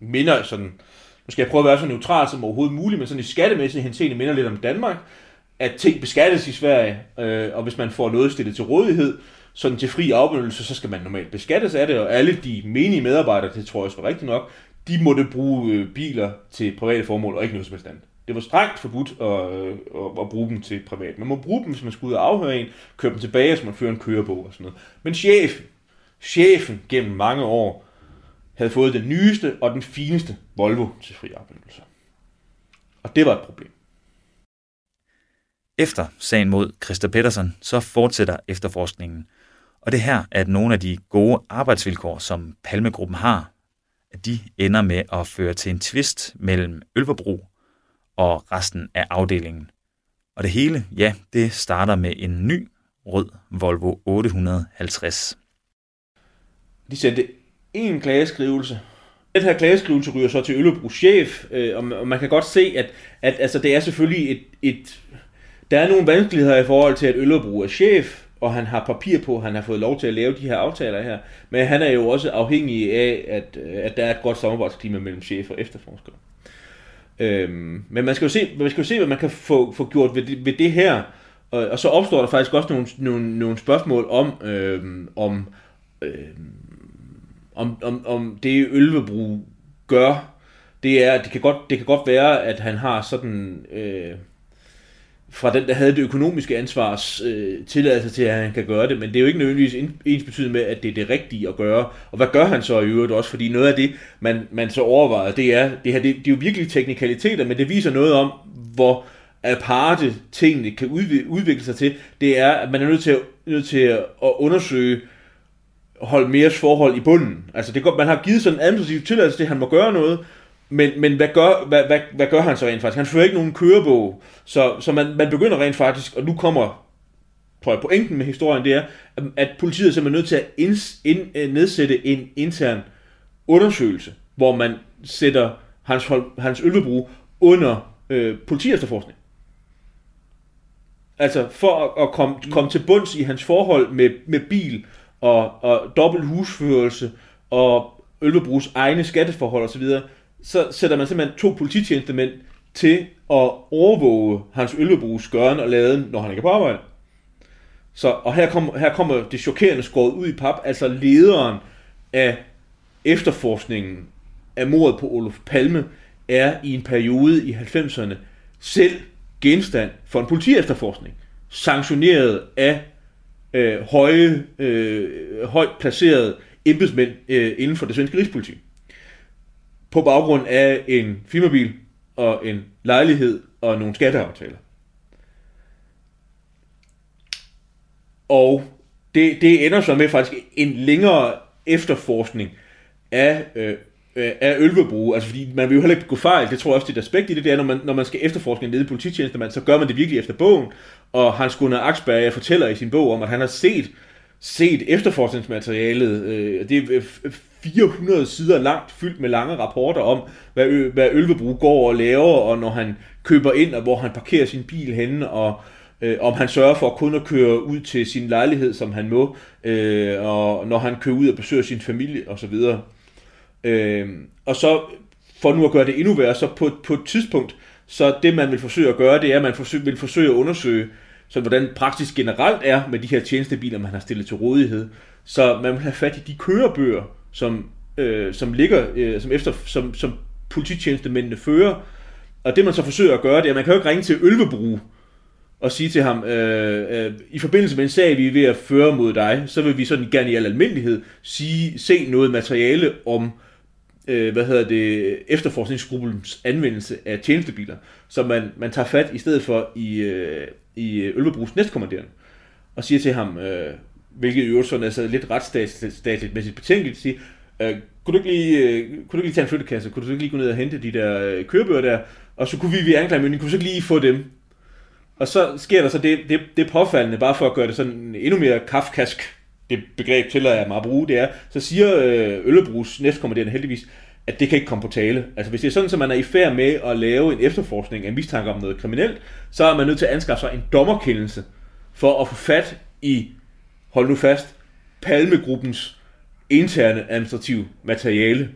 minder sådan, nu skal jeg prøve at være så neutral som overhovedet muligt, men sådan i skattemæssig henseende minder lidt om Danmark, at ting beskattes i Sverige, øh, og hvis man får noget stillet til rådighed, sådan til fri afbenyttelse, så skal man normalt beskattes af det, og alle de menige medarbejdere, det tror jeg også var rigtigt nok, de måtte bruge øh, biler til private formål, og ikke noget som helst andet. Det var strengt forbudt at, øh, at, at bruge dem til privat. Man må bruge dem, hvis man skulle ud og afhøre en, køre dem tilbage, så man fører en kørebog og sådan noget. Men chefen, chefen gennem mange år, havde fået den nyeste og den fineste Volvo til fri afbenyttelse. Og det var et problem. Efter sagen mod Christa Pedersen, så fortsætter efterforskningen. Og det her er nogle af de gode arbejdsvilkår, som Palmegruppen har at de ender med at føre til en tvist mellem Ølverbro og resten af afdelingen. Og det hele, ja, det starter med en ny rød Volvo 850. De sendte en klageskrivelse Den her klageskrivelse ryger så til Øllebros chef, øh, og, og man kan godt se, at, at altså, det er selvfølgelig et, et... Der er nogle vanskeligheder i forhold til, at Øllebro er chef, og han har papir på, han har fået lov til at lave de her aftaler her. Men han er jo også afhængig af, at, øh, at der er et godt samarbejdsklima mellem chef og efterforsker. Øhm, men man skal jo se, man skal jo se, hvad man kan få, få gjort ved det, ved det her. Og, og så opstår der faktisk også nogle, nogle, nogle spørgsmål om, øhm, om, øhm, om, om, om det Ølvebro gør. Det er, det kan godt, det kan godt være, at han har sådan... Øh, fra den, der havde det økonomiske ansvars øh, tilladelse til, at han kan gøre det, men det er jo ikke nødvendigvis ens betydende med, at det er det rigtige at gøre. Og hvad gør han så i øvrigt også? Fordi noget af det, man, man så overvejer, det er, det her, det, det er jo virkelig teknikaliteter, men det viser noget om, hvor aparte tingene kan udvikle sig til. Det er, at man er nødt til at, nødt til at undersøge holde mere forhold i bunden. Altså det går, man har givet sådan en administrativ tilladelse til, at han må gøre noget, men, men hvad, gør, hvad, hvad, hvad gør han så rent faktisk? Han fører ikke nogen kørebog, så, så man, man begynder rent faktisk, og nu kommer tror jeg, pointen med historien, det er, at politiet er simpelthen nødt til at inds, ind, øh, nedsætte en intern undersøgelse, hvor man sætter hans, hans ølvebrug under øh, politiefterforskning. Altså for at, at komme, komme til bunds i hans forhold med, med bil og, og dobbelt husførelse og Ølvebrugs egne skatteforhold osv., så sætter man simpelthen to polititjenestemænd til at overvåge hans Ølvebrugs gøren og laden, når han ikke er på arbejde. Så, og her, kom, her kommer det chokerende skåret ud i pap, altså lederen af efterforskningen af mordet på Olof Palme er i en periode i 90'erne selv genstand for en politiefterforskning, sanktioneret af øh, høje, øh, højt placerede embedsmænd øh, inden for det svenske rigspoliti på baggrund af en firmabil og en lejlighed og nogle skatteaftaler. Og det, det ender så med faktisk en længere efterforskning af, øh, øh, af Ølvebro, altså fordi man vil jo heller ikke gå fejl, det tror jeg også, det er et aspekt i det, det er, når man, når man skal efterforske en ledig polititjenestemand, så gør man det virkelig efter bogen, og Hans Gunnar Axberg fortæller i sin bog om, at han har set set efterforskningsmaterialet. Øh, det er 400 sider langt, fyldt med lange rapporter om, hvad, Ø- hvad Ølvebro går og laver, og når han køber ind, og hvor han parkerer sin bil henne, og øh, om han sørger for kun at køre ud til sin lejlighed, som han må, øh, og når han kører ud og besøger sin familie, osv. Øh, og så, for nu at gøre det endnu værre, så på, på et tidspunkt, så det man vil forsøge at gøre, det er, at man forsøge, vil forsøge at undersøge, så hvordan praktisk generelt er med de her tjenestebiler, man har stillet til rådighed. Så man vil have fat i de kørebøger, som, øh, som ligger, øh, som, efter, som, som polititjenestemændene fører. Og det man så forsøger at gøre, det er, at man kan jo ikke ringe til Ølvebru og sige til ham, øh, øh, i forbindelse med en sag, vi er ved at føre mod dig, så vil vi sådan gerne i al almindelighed sige, se noget materiale om, øh, hvad hedder det, efterforskningsgruppens anvendelse af tjenestebiler, som man, man tager fat i stedet for i, øh, i Ølvebrugs næstkommanderende, og siger til ham, øh, hvilket i øvrigt sådan er lidt retsstatligt med sit betænkeligt, sige, øh, kunne, du ikke lige, øh, kunne du ikke lige tage en flyttekasse, kunne du ikke lige gå ned og hente de der øh, kørebøger der, og så kunne vi via anklagemyndigheden, kunne så ikke lige få dem? Og så sker der så det, det, det påfaldende, bare for at gøre det sådan endnu mere kafkask, det begreb til jeg mig at bruge, det er, så siger øh, Øllebrugs næstkommanderende heldigvis, at det kan ikke komme på tale. Altså hvis det er sådan, at man er i færd med at lave en efterforskning af mistanke om noget kriminelt, så er man nødt til at anskaffe sig en dommerkendelse for at få fat i hold nu fast, Palmegruppens interne administrative materiale.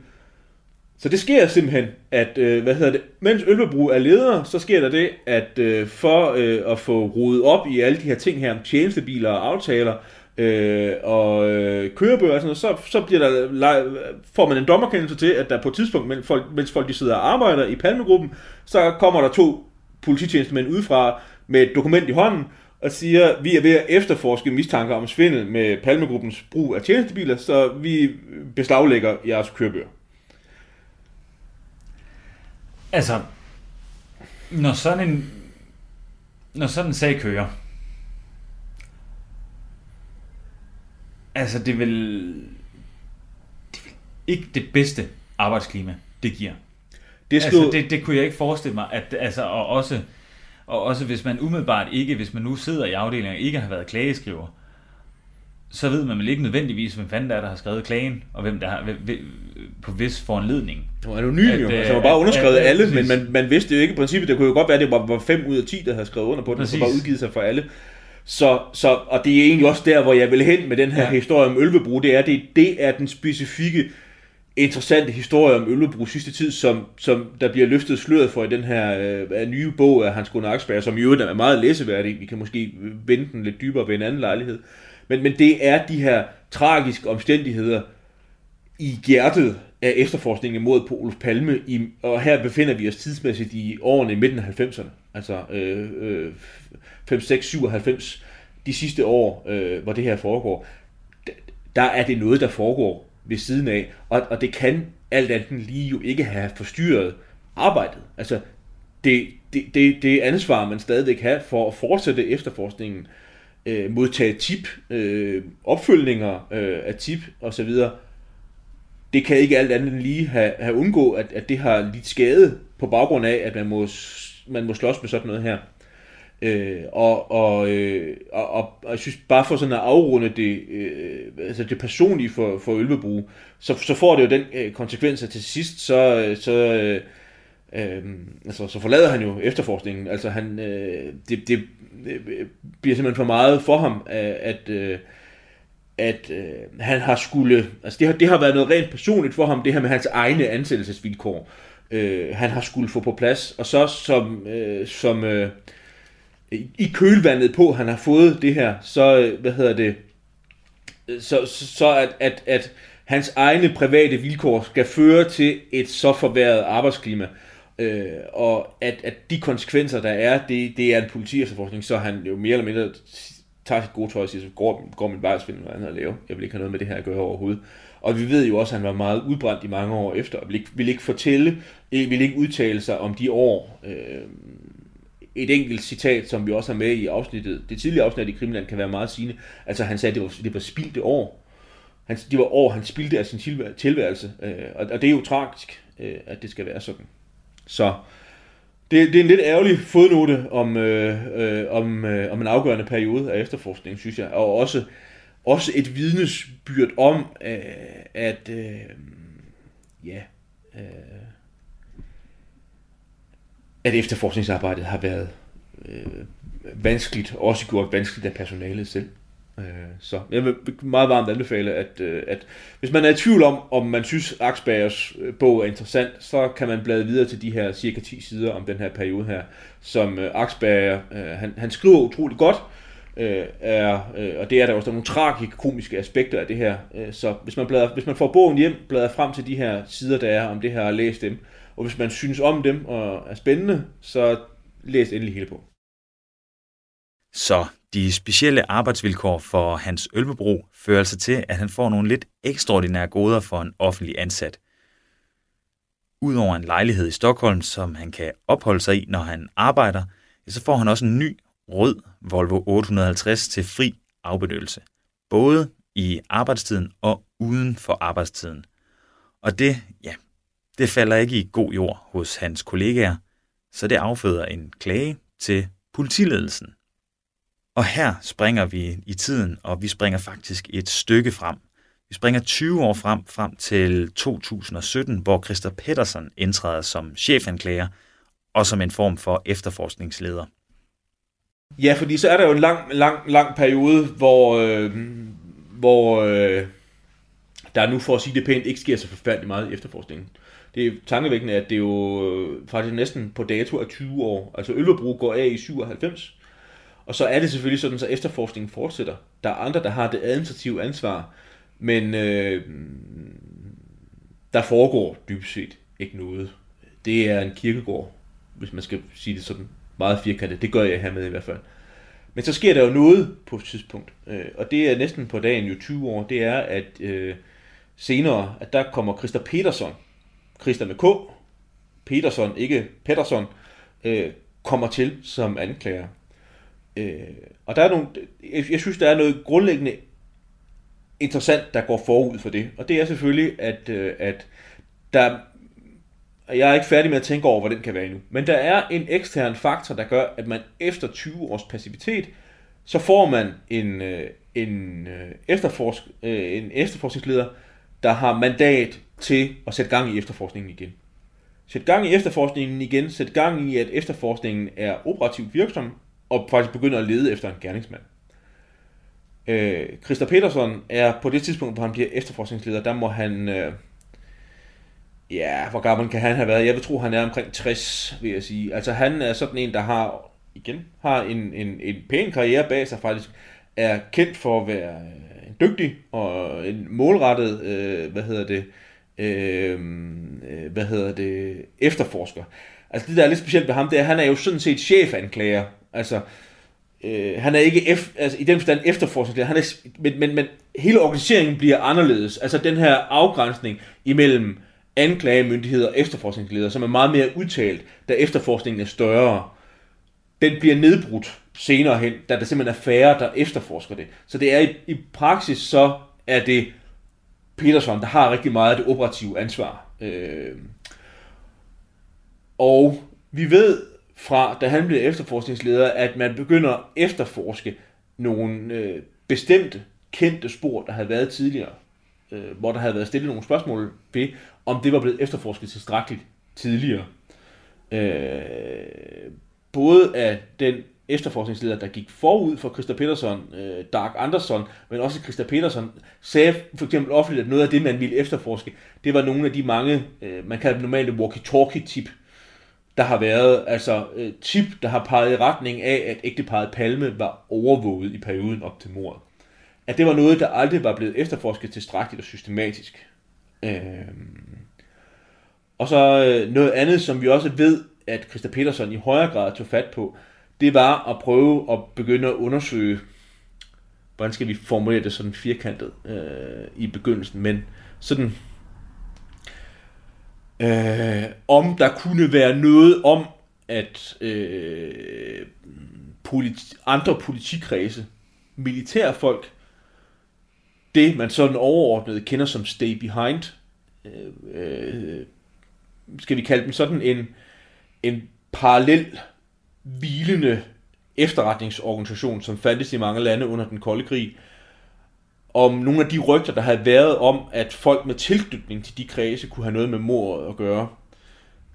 Så det sker simpelthen, at, øh, hvad hedder det, mens Ølvebro er leder, så sker der det, at øh, for øh, at få rodet op i alle de her ting her om tjenestebiler og aftaler, øh, og øh, kørebøger og sådan noget, så, så bliver der, får man en dommerkendelse til, at der på et tidspunkt, mens folk, mens folk de sidder og arbejder i Palmegruppen, så kommer der to polititjenestemænd udefra med et dokument i hånden, og siger, vi er ved at efterforske mistanker om svindel med Palmegruppens brug af tjenestebiler, så vi beslaglægger jeres kørebøger. Altså, når sådan en, når sådan en sag kører, altså det vil, det vil ikke det bedste arbejdsklima, det giver. Det, skulle... altså, det, det kunne jeg ikke forestille mig, at altså, og også, og også hvis man umiddelbart ikke, hvis man nu sidder i afdelingen og ikke har været klageskriver, så ved man vel ikke nødvendigvis, hvem fanden der er, der har skrevet klagen, og hvem der har, hvem, på vis foranledning. Det var anonym jo, at, altså man bare underskrevet at, at, alle, men man, man vidste jo ikke i princippet, det kunne jo godt være, at det var, var 5 ud af 10, der havde skrevet under på den, og så bare udgivet sig for alle. Så, så, og det er egentlig også der, hvor jeg vil hen med den her ja. historie om Ølvebro, det er, det, det er den specifikke interessante historie om Ølvebro sidste tid, som, som der bliver løftet sløret for i den her øh, nye bog af Hans Gunnar Aksberg, som i øvrigt er meget læseværdig. Vi kan måske vende den lidt dybere ved en anden lejlighed. Men, men det er de her tragiske omstændigheder i hjertet af efterforskningen mod på Olof Palme, i, og her befinder vi os tidsmæssigt i årene i midten af 90'erne, altså øh, øh, 5, 6, 97, de sidste år, øh, hvor det her foregår, der er det noget, der foregår ved siden af, og, og det kan alt andet lige jo ikke have forstyrret arbejdet. Altså, det, det, det, det ansvar, man stadigvæk har for at fortsætte efterforskningen, øh, modtage tip, øh, opfølgninger øh, af tip osv., det kan ikke alt andet lige have, have undgå, at, at det har lidt skade på baggrund af, at man må, man må slås med sådan noget her. Øh, og, og, øh, og, og, jeg synes bare for sådan at afrunde det, øh, altså det personlige for, for Ølvebro, så, så får det jo den øh, konsekvens, at til sidst, så, øh, så, øh, øh, altså, så forlader han jo efterforskningen. Altså han, øh, det, det øh, bliver simpelthen for meget for ham, at, at øh, at øh, han har skulle, altså det har, det har været noget rent personligt for ham, det her med hans egne ansættelsesvilkår, øh, han har skulle få på plads, og så som, øh, som øh, i kølvandet på, han har fået det her, så, øh, hvad hedder det, øh, så, så at, at, at hans egne private vilkår skal føre til et så forværret arbejdsklima, øh, og at, at de konsekvenser, der er, det, det er en politiefterforskning, så han jo mere eller mindre tager sit gode tøj og siger, så går, går min vej og finder noget andet at lave. Jeg vil ikke have noget med det her at gøre overhovedet. Og vi ved jo også, at han var meget udbrændt i mange år efter, og vil ikke, vil ikke fortælle, øh, vil ikke udtale sig om de år. Øh, et enkelt citat, som vi også har med i afsnittet, det tidligere afsnit i Krimland kan være meget sigende. Altså han sagde, at det var, det var spildte år. Han, det var år, han spildte af sin tilværelse. Øh, og, og det er jo tragisk, øh, at det skal være sådan. Så det, det er en lidt ærgerlig fodnote om, øh, øh, om, øh, om en afgørende periode af efterforskning, synes jeg. Og også, også et vidnesbyrd om, øh, at øh, ja, øh, at efterforskningsarbejdet har været øh, vanskeligt, også gjort vanskeligt af personalet selv. Øh, så jeg vil meget varmt anbefale, at, øh, at hvis man er i tvivl om, om man synes, Aksbergers øh, bog er interessant, så kan man blade videre til de her cirka 10 sider om den her periode her, som øh, Aksberger, øh, han, han skriver utroligt godt, er, og det er der også der nogle tragiske, komiske aspekter af det her. så hvis man, bladrer, hvis man får bogen hjem, bladrer frem til de her sider, der er om det her, og læs dem. Og hvis man synes om dem og er spændende, så læs endelig hele på. Så de specielle arbejdsvilkår for Hans Ølvebro fører altså til, at han får nogle lidt ekstraordinære goder for en offentlig ansat. Udover en lejlighed i Stockholm, som han kan opholde sig i, når han arbejder, så får han også en ny rød Volvo 850 til fri afbenyttelse. Både i arbejdstiden og uden for arbejdstiden. Og det, ja, det falder ikke i god jord hos hans kollegaer, så det afføder en klage til politiledelsen. Og her springer vi i tiden, og vi springer faktisk et stykke frem. Vi springer 20 år frem, frem til 2017, hvor Christer Pedersen indtræder som chefanklager og som en form for efterforskningsleder. Ja, fordi så er der jo en lang, lang, lang periode, hvor, øh, hvor øh, der nu for at sige det pænt ikke sker så forfærdeligt meget i efterforskningen. Det er tankevækkende, at det jo øh, faktisk næsten på dato af 20 år. Altså Ølvebro går af i 97, og så er det selvfølgelig sådan, så efterforskningen fortsætter. Der er andre, der har det administrative ansvar, men øh, der foregår dybest set ikke noget. Det er en kirkegård, hvis man skal sige det sådan meget firkantet. Det gør jeg her med i hvert fald. Men så sker der jo noget på et tidspunkt, øh, og det er næsten på dagen jo 20 år, det er, at øh, senere, at der kommer Christa Peterson, Christian med K, Peterson, ikke Pettersson, øh, kommer til som anklager. Øh, og der er nogle, jeg, jeg synes, der er noget grundlæggende interessant, der går forud for det. Og det er selvfølgelig, at, øh, at der, jeg er ikke færdig med at tænke over, hvad den kan være endnu. Men der er en ekstern faktor, der gør, at man efter 20 års passivitet så får man en, øh, en, øh, efterforsk, øh, en efterforskningsleder, der har mandat til at sætte gang i efterforskningen igen. Sæt gang i efterforskningen igen, sæt gang i, at efterforskningen er operativt virksom, og faktisk begynder at lede efter en gerningsmand. Øh, Christa Petersen er på det tidspunkt, hvor han bliver efterforskningsleder, der må han... Øh, ja, hvor gammel kan han have været? Jeg vil tro, han er omkring 60, vil jeg sige. Altså han er sådan en, der har, igen, har en, en, en pæn karriere bag sig faktisk, er kendt for at være øh, en dygtig og en målrettet, øh, hvad hedder det, øh, Øhm, øh, hvad hedder det, efterforsker. Altså det, der er lidt specielt ved ham, det er, at han er jo sådan set chefanklager. Altså, øh, han er ikke F, altså, i den forstand efterforsker, han er, men, men, men hele organiseringen bliver anderledes. Altså den her afgrænsning imellem anklagemyndigheder og efterforskningsleder, som er meget mere udtalt, da efterforskningen er større, den bliver nedbrudt senere hen, da der simpelthen er færre, der efterforsker det. Så det er i, i praksis, så er det Peterson, der har rigtig meget af det operative ansvar. Øh, og vi ved fra, da han blev efterforskningsleder, at man begynder at efterforske nogle øh, bestemte kendte spor, der havde været tidligere, øh, hvor der havde været stillet nogle spørgsmål ved, om det var blevet efterforsket tilstrækkeligt tidligere. Øh, både af den efterforskningsleder, der gik forud for Christa Peterson, øh, Dark Anderson, men også Christa Peterson, sagde for eksempel offentligt, at noget af det, man ville efterforske, det var nogle af de mange, øh, man kalder dem normalt walkie-talkie-tip, der har været, altså øh, tip, der har peget i retning af, at ægteparet Palme var overvåget i perioden op til mordet. At det var noget, der aldrig var blevet efterforsket tilstrækkeligt og systematisk. Øh, og så øh, noget andet, som vi også ved, at Christa Peterson i højere grad tog fat på, det var at prøve at begynde at undersøge, hvordan skal vi formulere det sådan firkantet øh, i begyndelsen, men sådan, øh, om der kunne være noget om, at øh, politi- andre politikredse, militærfolk, det man sådan overordnet kender som stay behind, øh, øh, skal vi kalde dem sådan en, en parallel hvilende efterretningsorganisation, som fandtes i mange lande under den kolde krig, om nogle af de rygter, der havde været om, at folk med tilknytning til de kredse kunne have noget med mordet at gøre.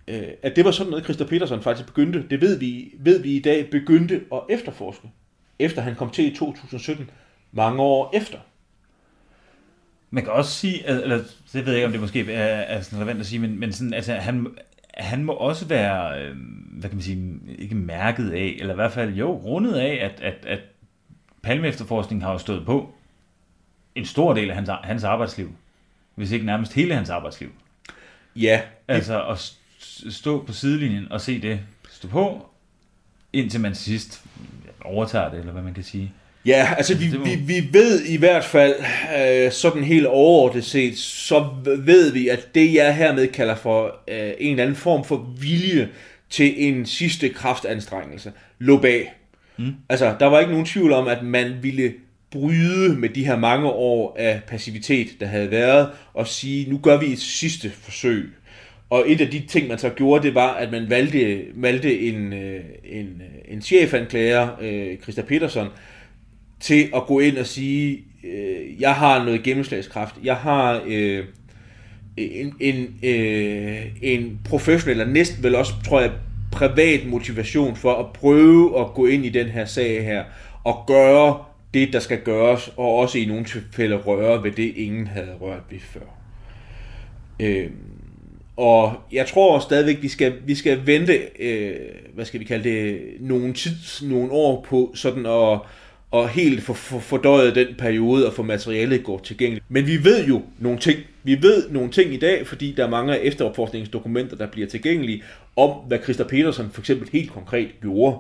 Øh, at det var sådan noget, Christer Petersen faktisk begyndte, det ved vi, ved vi i dag, begyndte at efterforske, efter han kom til i 2017, mange år efter. Man kan også sige, eller det ved jeg ikke, om det måske er, er sådan relevant at sige, men, men sådan, altså, han, han må også være, øh, hvad kan man sige, ikke mærket af, eller i hvert fald jo, rundet af, at, at, at Palme efterforskningen har jo stået på en stor del af hans, hans arbejdsliv, hvis ikke nærmest hele hans arbejdsliv. Ja. Altså at stå på sidelinjen og se det stå på, indtil man sidst overtager det, eller hvad man kan sige. Ja, altså vi, vi, vi ved i hvert fald, øh, sådan helt overordnet set, så ved vi, at det jeg hermed kalder for øh, en eller anden form for vilje til en sidste kraftanstrengelse, lå bag. Mm. Altså, der var ikke nogen tvivl om, at man ville bryde med de her mange år af passivitet, der havde været, og sige, nu gør vi et sidste forsøg. Og et af de ting, man så gjorde, det var, at man valgte, valgte en, øh, en, en chefanklager, øh, Christa Peterson, til at gå ind og sige, øh, jeg har noget gennemslagskraft, jeg har øh, en, en, øh, en professionel, eller næsten vel også, tror jeg, privat motivation for at prøve at gå ind i den her sag her, og gøre det, der skal gøres, og også i nogle tilfælde røre ved det, ingen havde rørt ved før. Øh, og jeg tror stadigvæk, vi skal, vi skal vente, øh, hvad skal vi kalde det, nogle tid, nogle år på sådan at og helt for, for, fordøjet den periode og få materialet gjort tilgængeligt. Men vi ved jo nogle ting. Vi ved nogle ting i dag, fordi der er mange af efteropforskningsdokumenter, der bliver tilgængelige, om hvad Christa Petersen for eksempel helt konkret gjorde.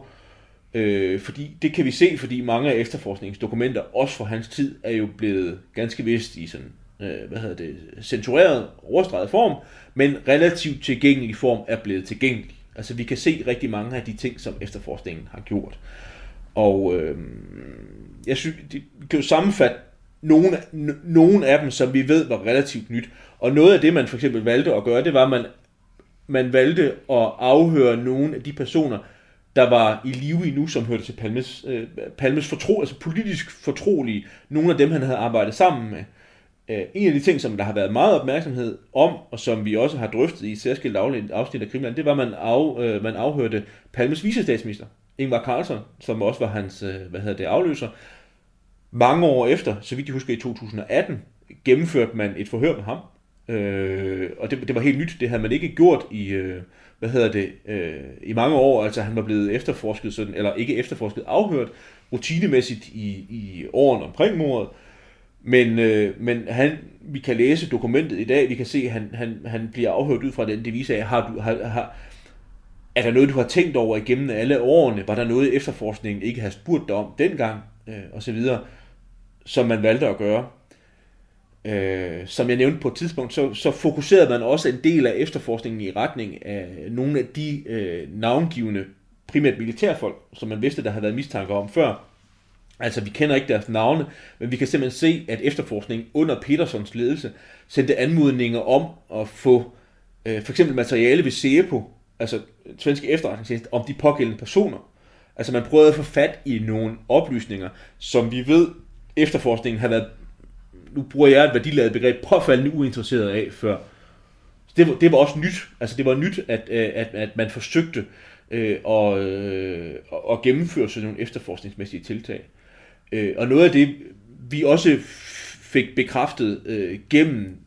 Øh, fordi det kan vi se, fordi mange af efterforskningsdokumenter, også fra hans tid, er jo blevet ganske vist i sådan, øh, hvad hedder det, censureret, overstreget form, men relativt tilgængelig form er blevet tilgængelig. Altså vi kan se rigtig mange af de ting, som efterforskningen har gjort. Og øh, jeg synes, det kan jo sammenfatte nogle, nogle af dem, som vi ved var relativt nyt. Og noget af det, man for eksempel valgte at gøre, det var, at man, man valgte at afhøre nogle af de personer, der var i live endnu, som hørte til Palmes, øh, Palmes fortro, altså politisk fortrolige, nogle af dem, han havde arbejdet sammen med. Øh, en af de ting, som der har været meget opmærksomhed om, og som vi også har drøftet i et særskilt afsnit af Krimland, det var, at man, af, øh, man afhørte Palmes visestatsminister, Ingvar Carlson, som også var hans øh, hvad hedder det, afløser. Mange år efter, så vidt jeg husker i 2018, gennemførte man et forhør med ham. Øh, og det, det var helt nyt, det havde man ikke gjort i, øh, hvad hedder det, øh, i mange år, altså han var blevet efterforsket, sådan, eller ikke efterforsket, afhørt rutinemæssigt i, i årene omkring mordet. Men, øh, men han, vi kan læse dokumentet i dag, vi kan se, at han, han, han bliver afhørt ud fra den devise af, har du, har, har, er der noget, du har tænkt over igennem alle årene? Var der noget, efterforskningen ikke har spurgt dig om dengang? Øh, og så videre, som man valgte at gøre. Øh, som jeg nævnte på et tidspunkt, så, så fokuserede man også en del af efterforskningen i retning af nogle af de øh, navngivende, primært militærfolk, som man vidste, der havde været mistanke om før. Altså, vi kender ikke deres navne, men vi kan simpelthen se, at efterforskningen under Petersons ledelse sendte anmodninger om at få øh, for eksempel materiale ved SEPO, altså svenske efterretningstjeneste, om de pågældende personer. Altså, man prøvede at få fat i nogle oplysninger, som vi ved, efterforskningen har været nu bruger jeg et værdiladet begreb, påfaldende uinteresseret af før. Så det, var, det var også nyt. Altså det var nyt, at, øh, at, at man forsøgte øh, at, øh, at gennemføre sådan nogle efterforskningsmæssige tiltag. Øh, og noget af det, vi også fik bekræftet øh, gennem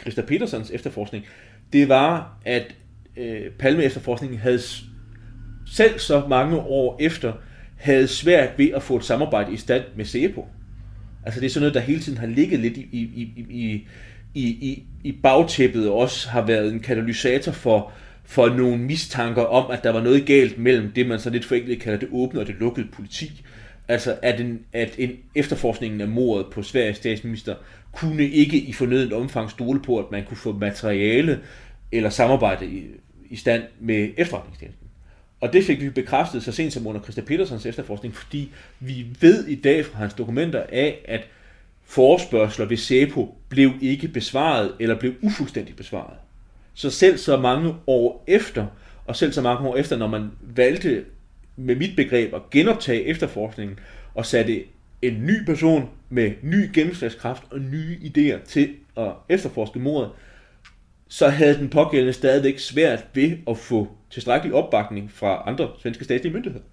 Christa Petersens efterforskning, det var, at øh, Palme-efterforskningen havde selv så mange år efter, havde svært ved at få et samarbejde i stand med SEPO. Altså det er sådan noget, der hele tiden har ligget lidt i, i, i, i, i, i, i bagtæppet, og også har været en katalysator for, for nogle mistanker om, at der var noget galt mellem det, man så lidt forenklet kalder det åbne og det lukkede politi. Altså at en, at en efterforskningen af mordet på Sveriges statsminister kunne ikke i fornødent omfang stole på, at man kunne få materiale eller samarbejde i, stand med efterretningstjenesten. Og det fik vi bekræftet så sent som under Christa Petersens efterforskning, fordi vi ved i dag fra hans dokumenter af, at forespørgsler ved SEPO blev ikke besvaret, eller blev ufuldstændigt besvaret. Så selv så mange år efter, og selv så mange år efter, når man valgte med mit begreb at genoptage efterforskningen, og satte en ny person med ny gennemslagskraft og nye idéer til at efterforske mordet, så havde den pågældende stadigvæk svært ved at få tilstrækkelig opbakning fra andre svenske statslige myndigheder.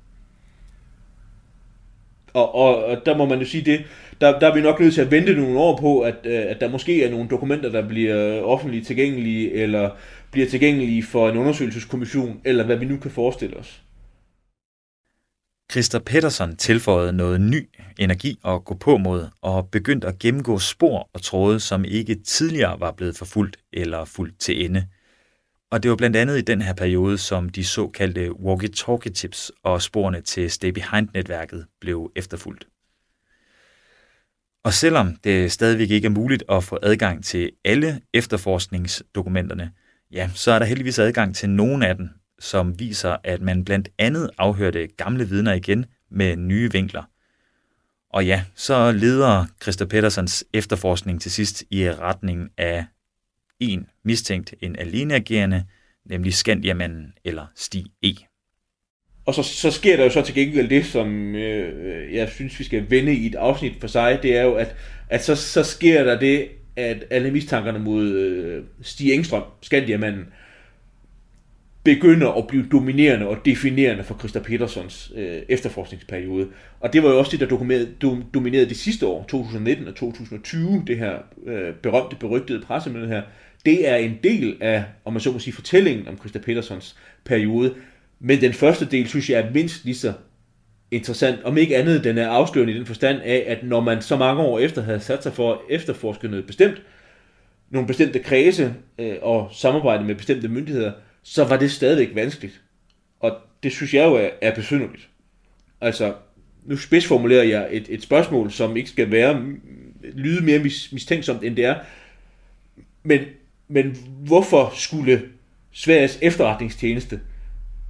Og, og, og der må man jo sige det, der, der er vi nok nødt til at vente nogle år på, at, øh, at der måske er nogle dokumenter, der bliver offentligt tilgængelige, eller bliver tilgængelige for en undersøgelseskommission, eller hvad vi nu kan forestille os. Christer Pettersson tilføjede noget ny energi og gå på mod, og begyndte at gennemgå spor og tråde, som ikke tidligere var blevet forfulgt eller fuldt til ende. Og det var blandt andet i den her periode, som de såkaldte walkie-talkie-tips og sporene til Stay Behind-netværket blev efterfulgt. Og selvom det stadigvæk ikke er muligt at få adgang til alle efterforskningsdokumenterne, ja, så er der heldigvis adgang til nogle af dem, som viser, at man blandt andet afhørte gamle vidner igen med nye vinkler. Og ja, så leder Christa Petersens efterforskning til sidst i retning af en mistænkt, en aleneagerende, nemlig Skandiamanden eller Stig E. Og så, så sker der jo så til gengæld det, som øh, jeg synes, vi skal vende i et afsnit for sig, det er jo, at, at så, så sker der det, at alle mistankerne mod øh, Stig Engstrøm, Skandiamanden, begynder at blive dominerende og definerende for Christa Petersons øh, efterforskningsperiode. Og det var jo også det, der dominerede, dominerede de sidste år, 2019 og 2020, det her øh, berømte, berygtede pressemøde her. Det er en del af, om man så må sige, fortællingen om Christa Petersons periode. Men den første del, synes jeg, er mindst lige så interessant. Om ikke andet, den er afslørende i den forstand af, at når man så mange år efter havde sat sig for at efterforske noget bestemt, nogle bestemte kredse øh, og samarbejde med bestemte myndigheder, så var det stadigvæk vanskeligt. Og det synes jeg jo er, er besynderligt. Altså, nu spidsformulerer jeg et, et spørgsmål, som ikke skal være mm, lyde mere mis, mistænksomt, end det er. Men, men hvorfor skulle Sveriges efterretningstjeneste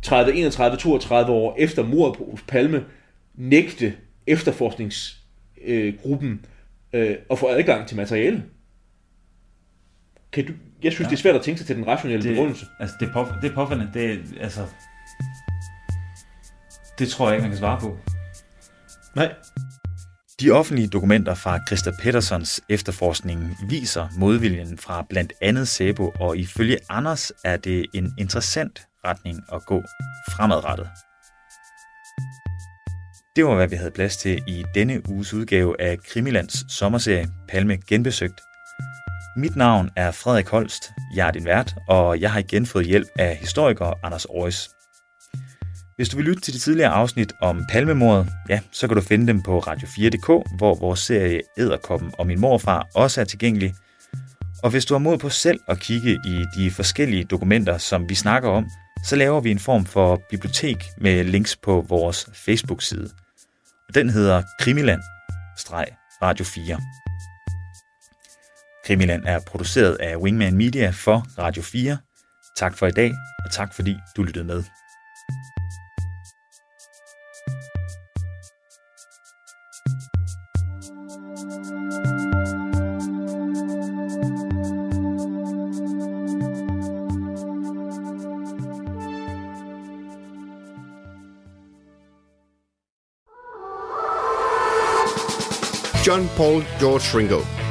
30, 31, 32 år efter mordet på Palme nægte efterforskningsgruppen øh, øh, at få adgang til materiale? Kan du, jeg synes, ja. det er svært at tænke sig til den rationelle det, begrundelse. Altså, det er, på, det er påfaldende. Det er, altså, Det tror jeg ikke, man kan svare på. Nej. De offentlige dokumenter fra Christa Pettersons efterforskning viser modviljen fra blandt andet Sebo, og ifølge Anders er det en interessant retning at gå fremadrettet. Det var, hvad vi havde plads til i denne uges udgave af Krimilands sommerserie Palme Genbesøgt. Mit navn er Frederik Holst, jeg er din vært, og jeg har igen fået hjælp af historiker Anders Aarhus. Hvis du vil lytte til de tidligere afsnit om palmemordet, ja, så kan du finde dem på radio4.dk, hvor vores serie Æderkoppen og min morfar også er tilgængelig. Og hvis du har mod på selv at kigge i de forskellige dokumenter, som vi snakker om, så laver vi en form for bibliotek med links på vores Facebook-side. Den hedder Krimiland-Radio 4. Krimiland er produceret af Wingman Media for Radio 4. Tak for i dag, og tak fordi du lyttede med. John Paul George Ringo.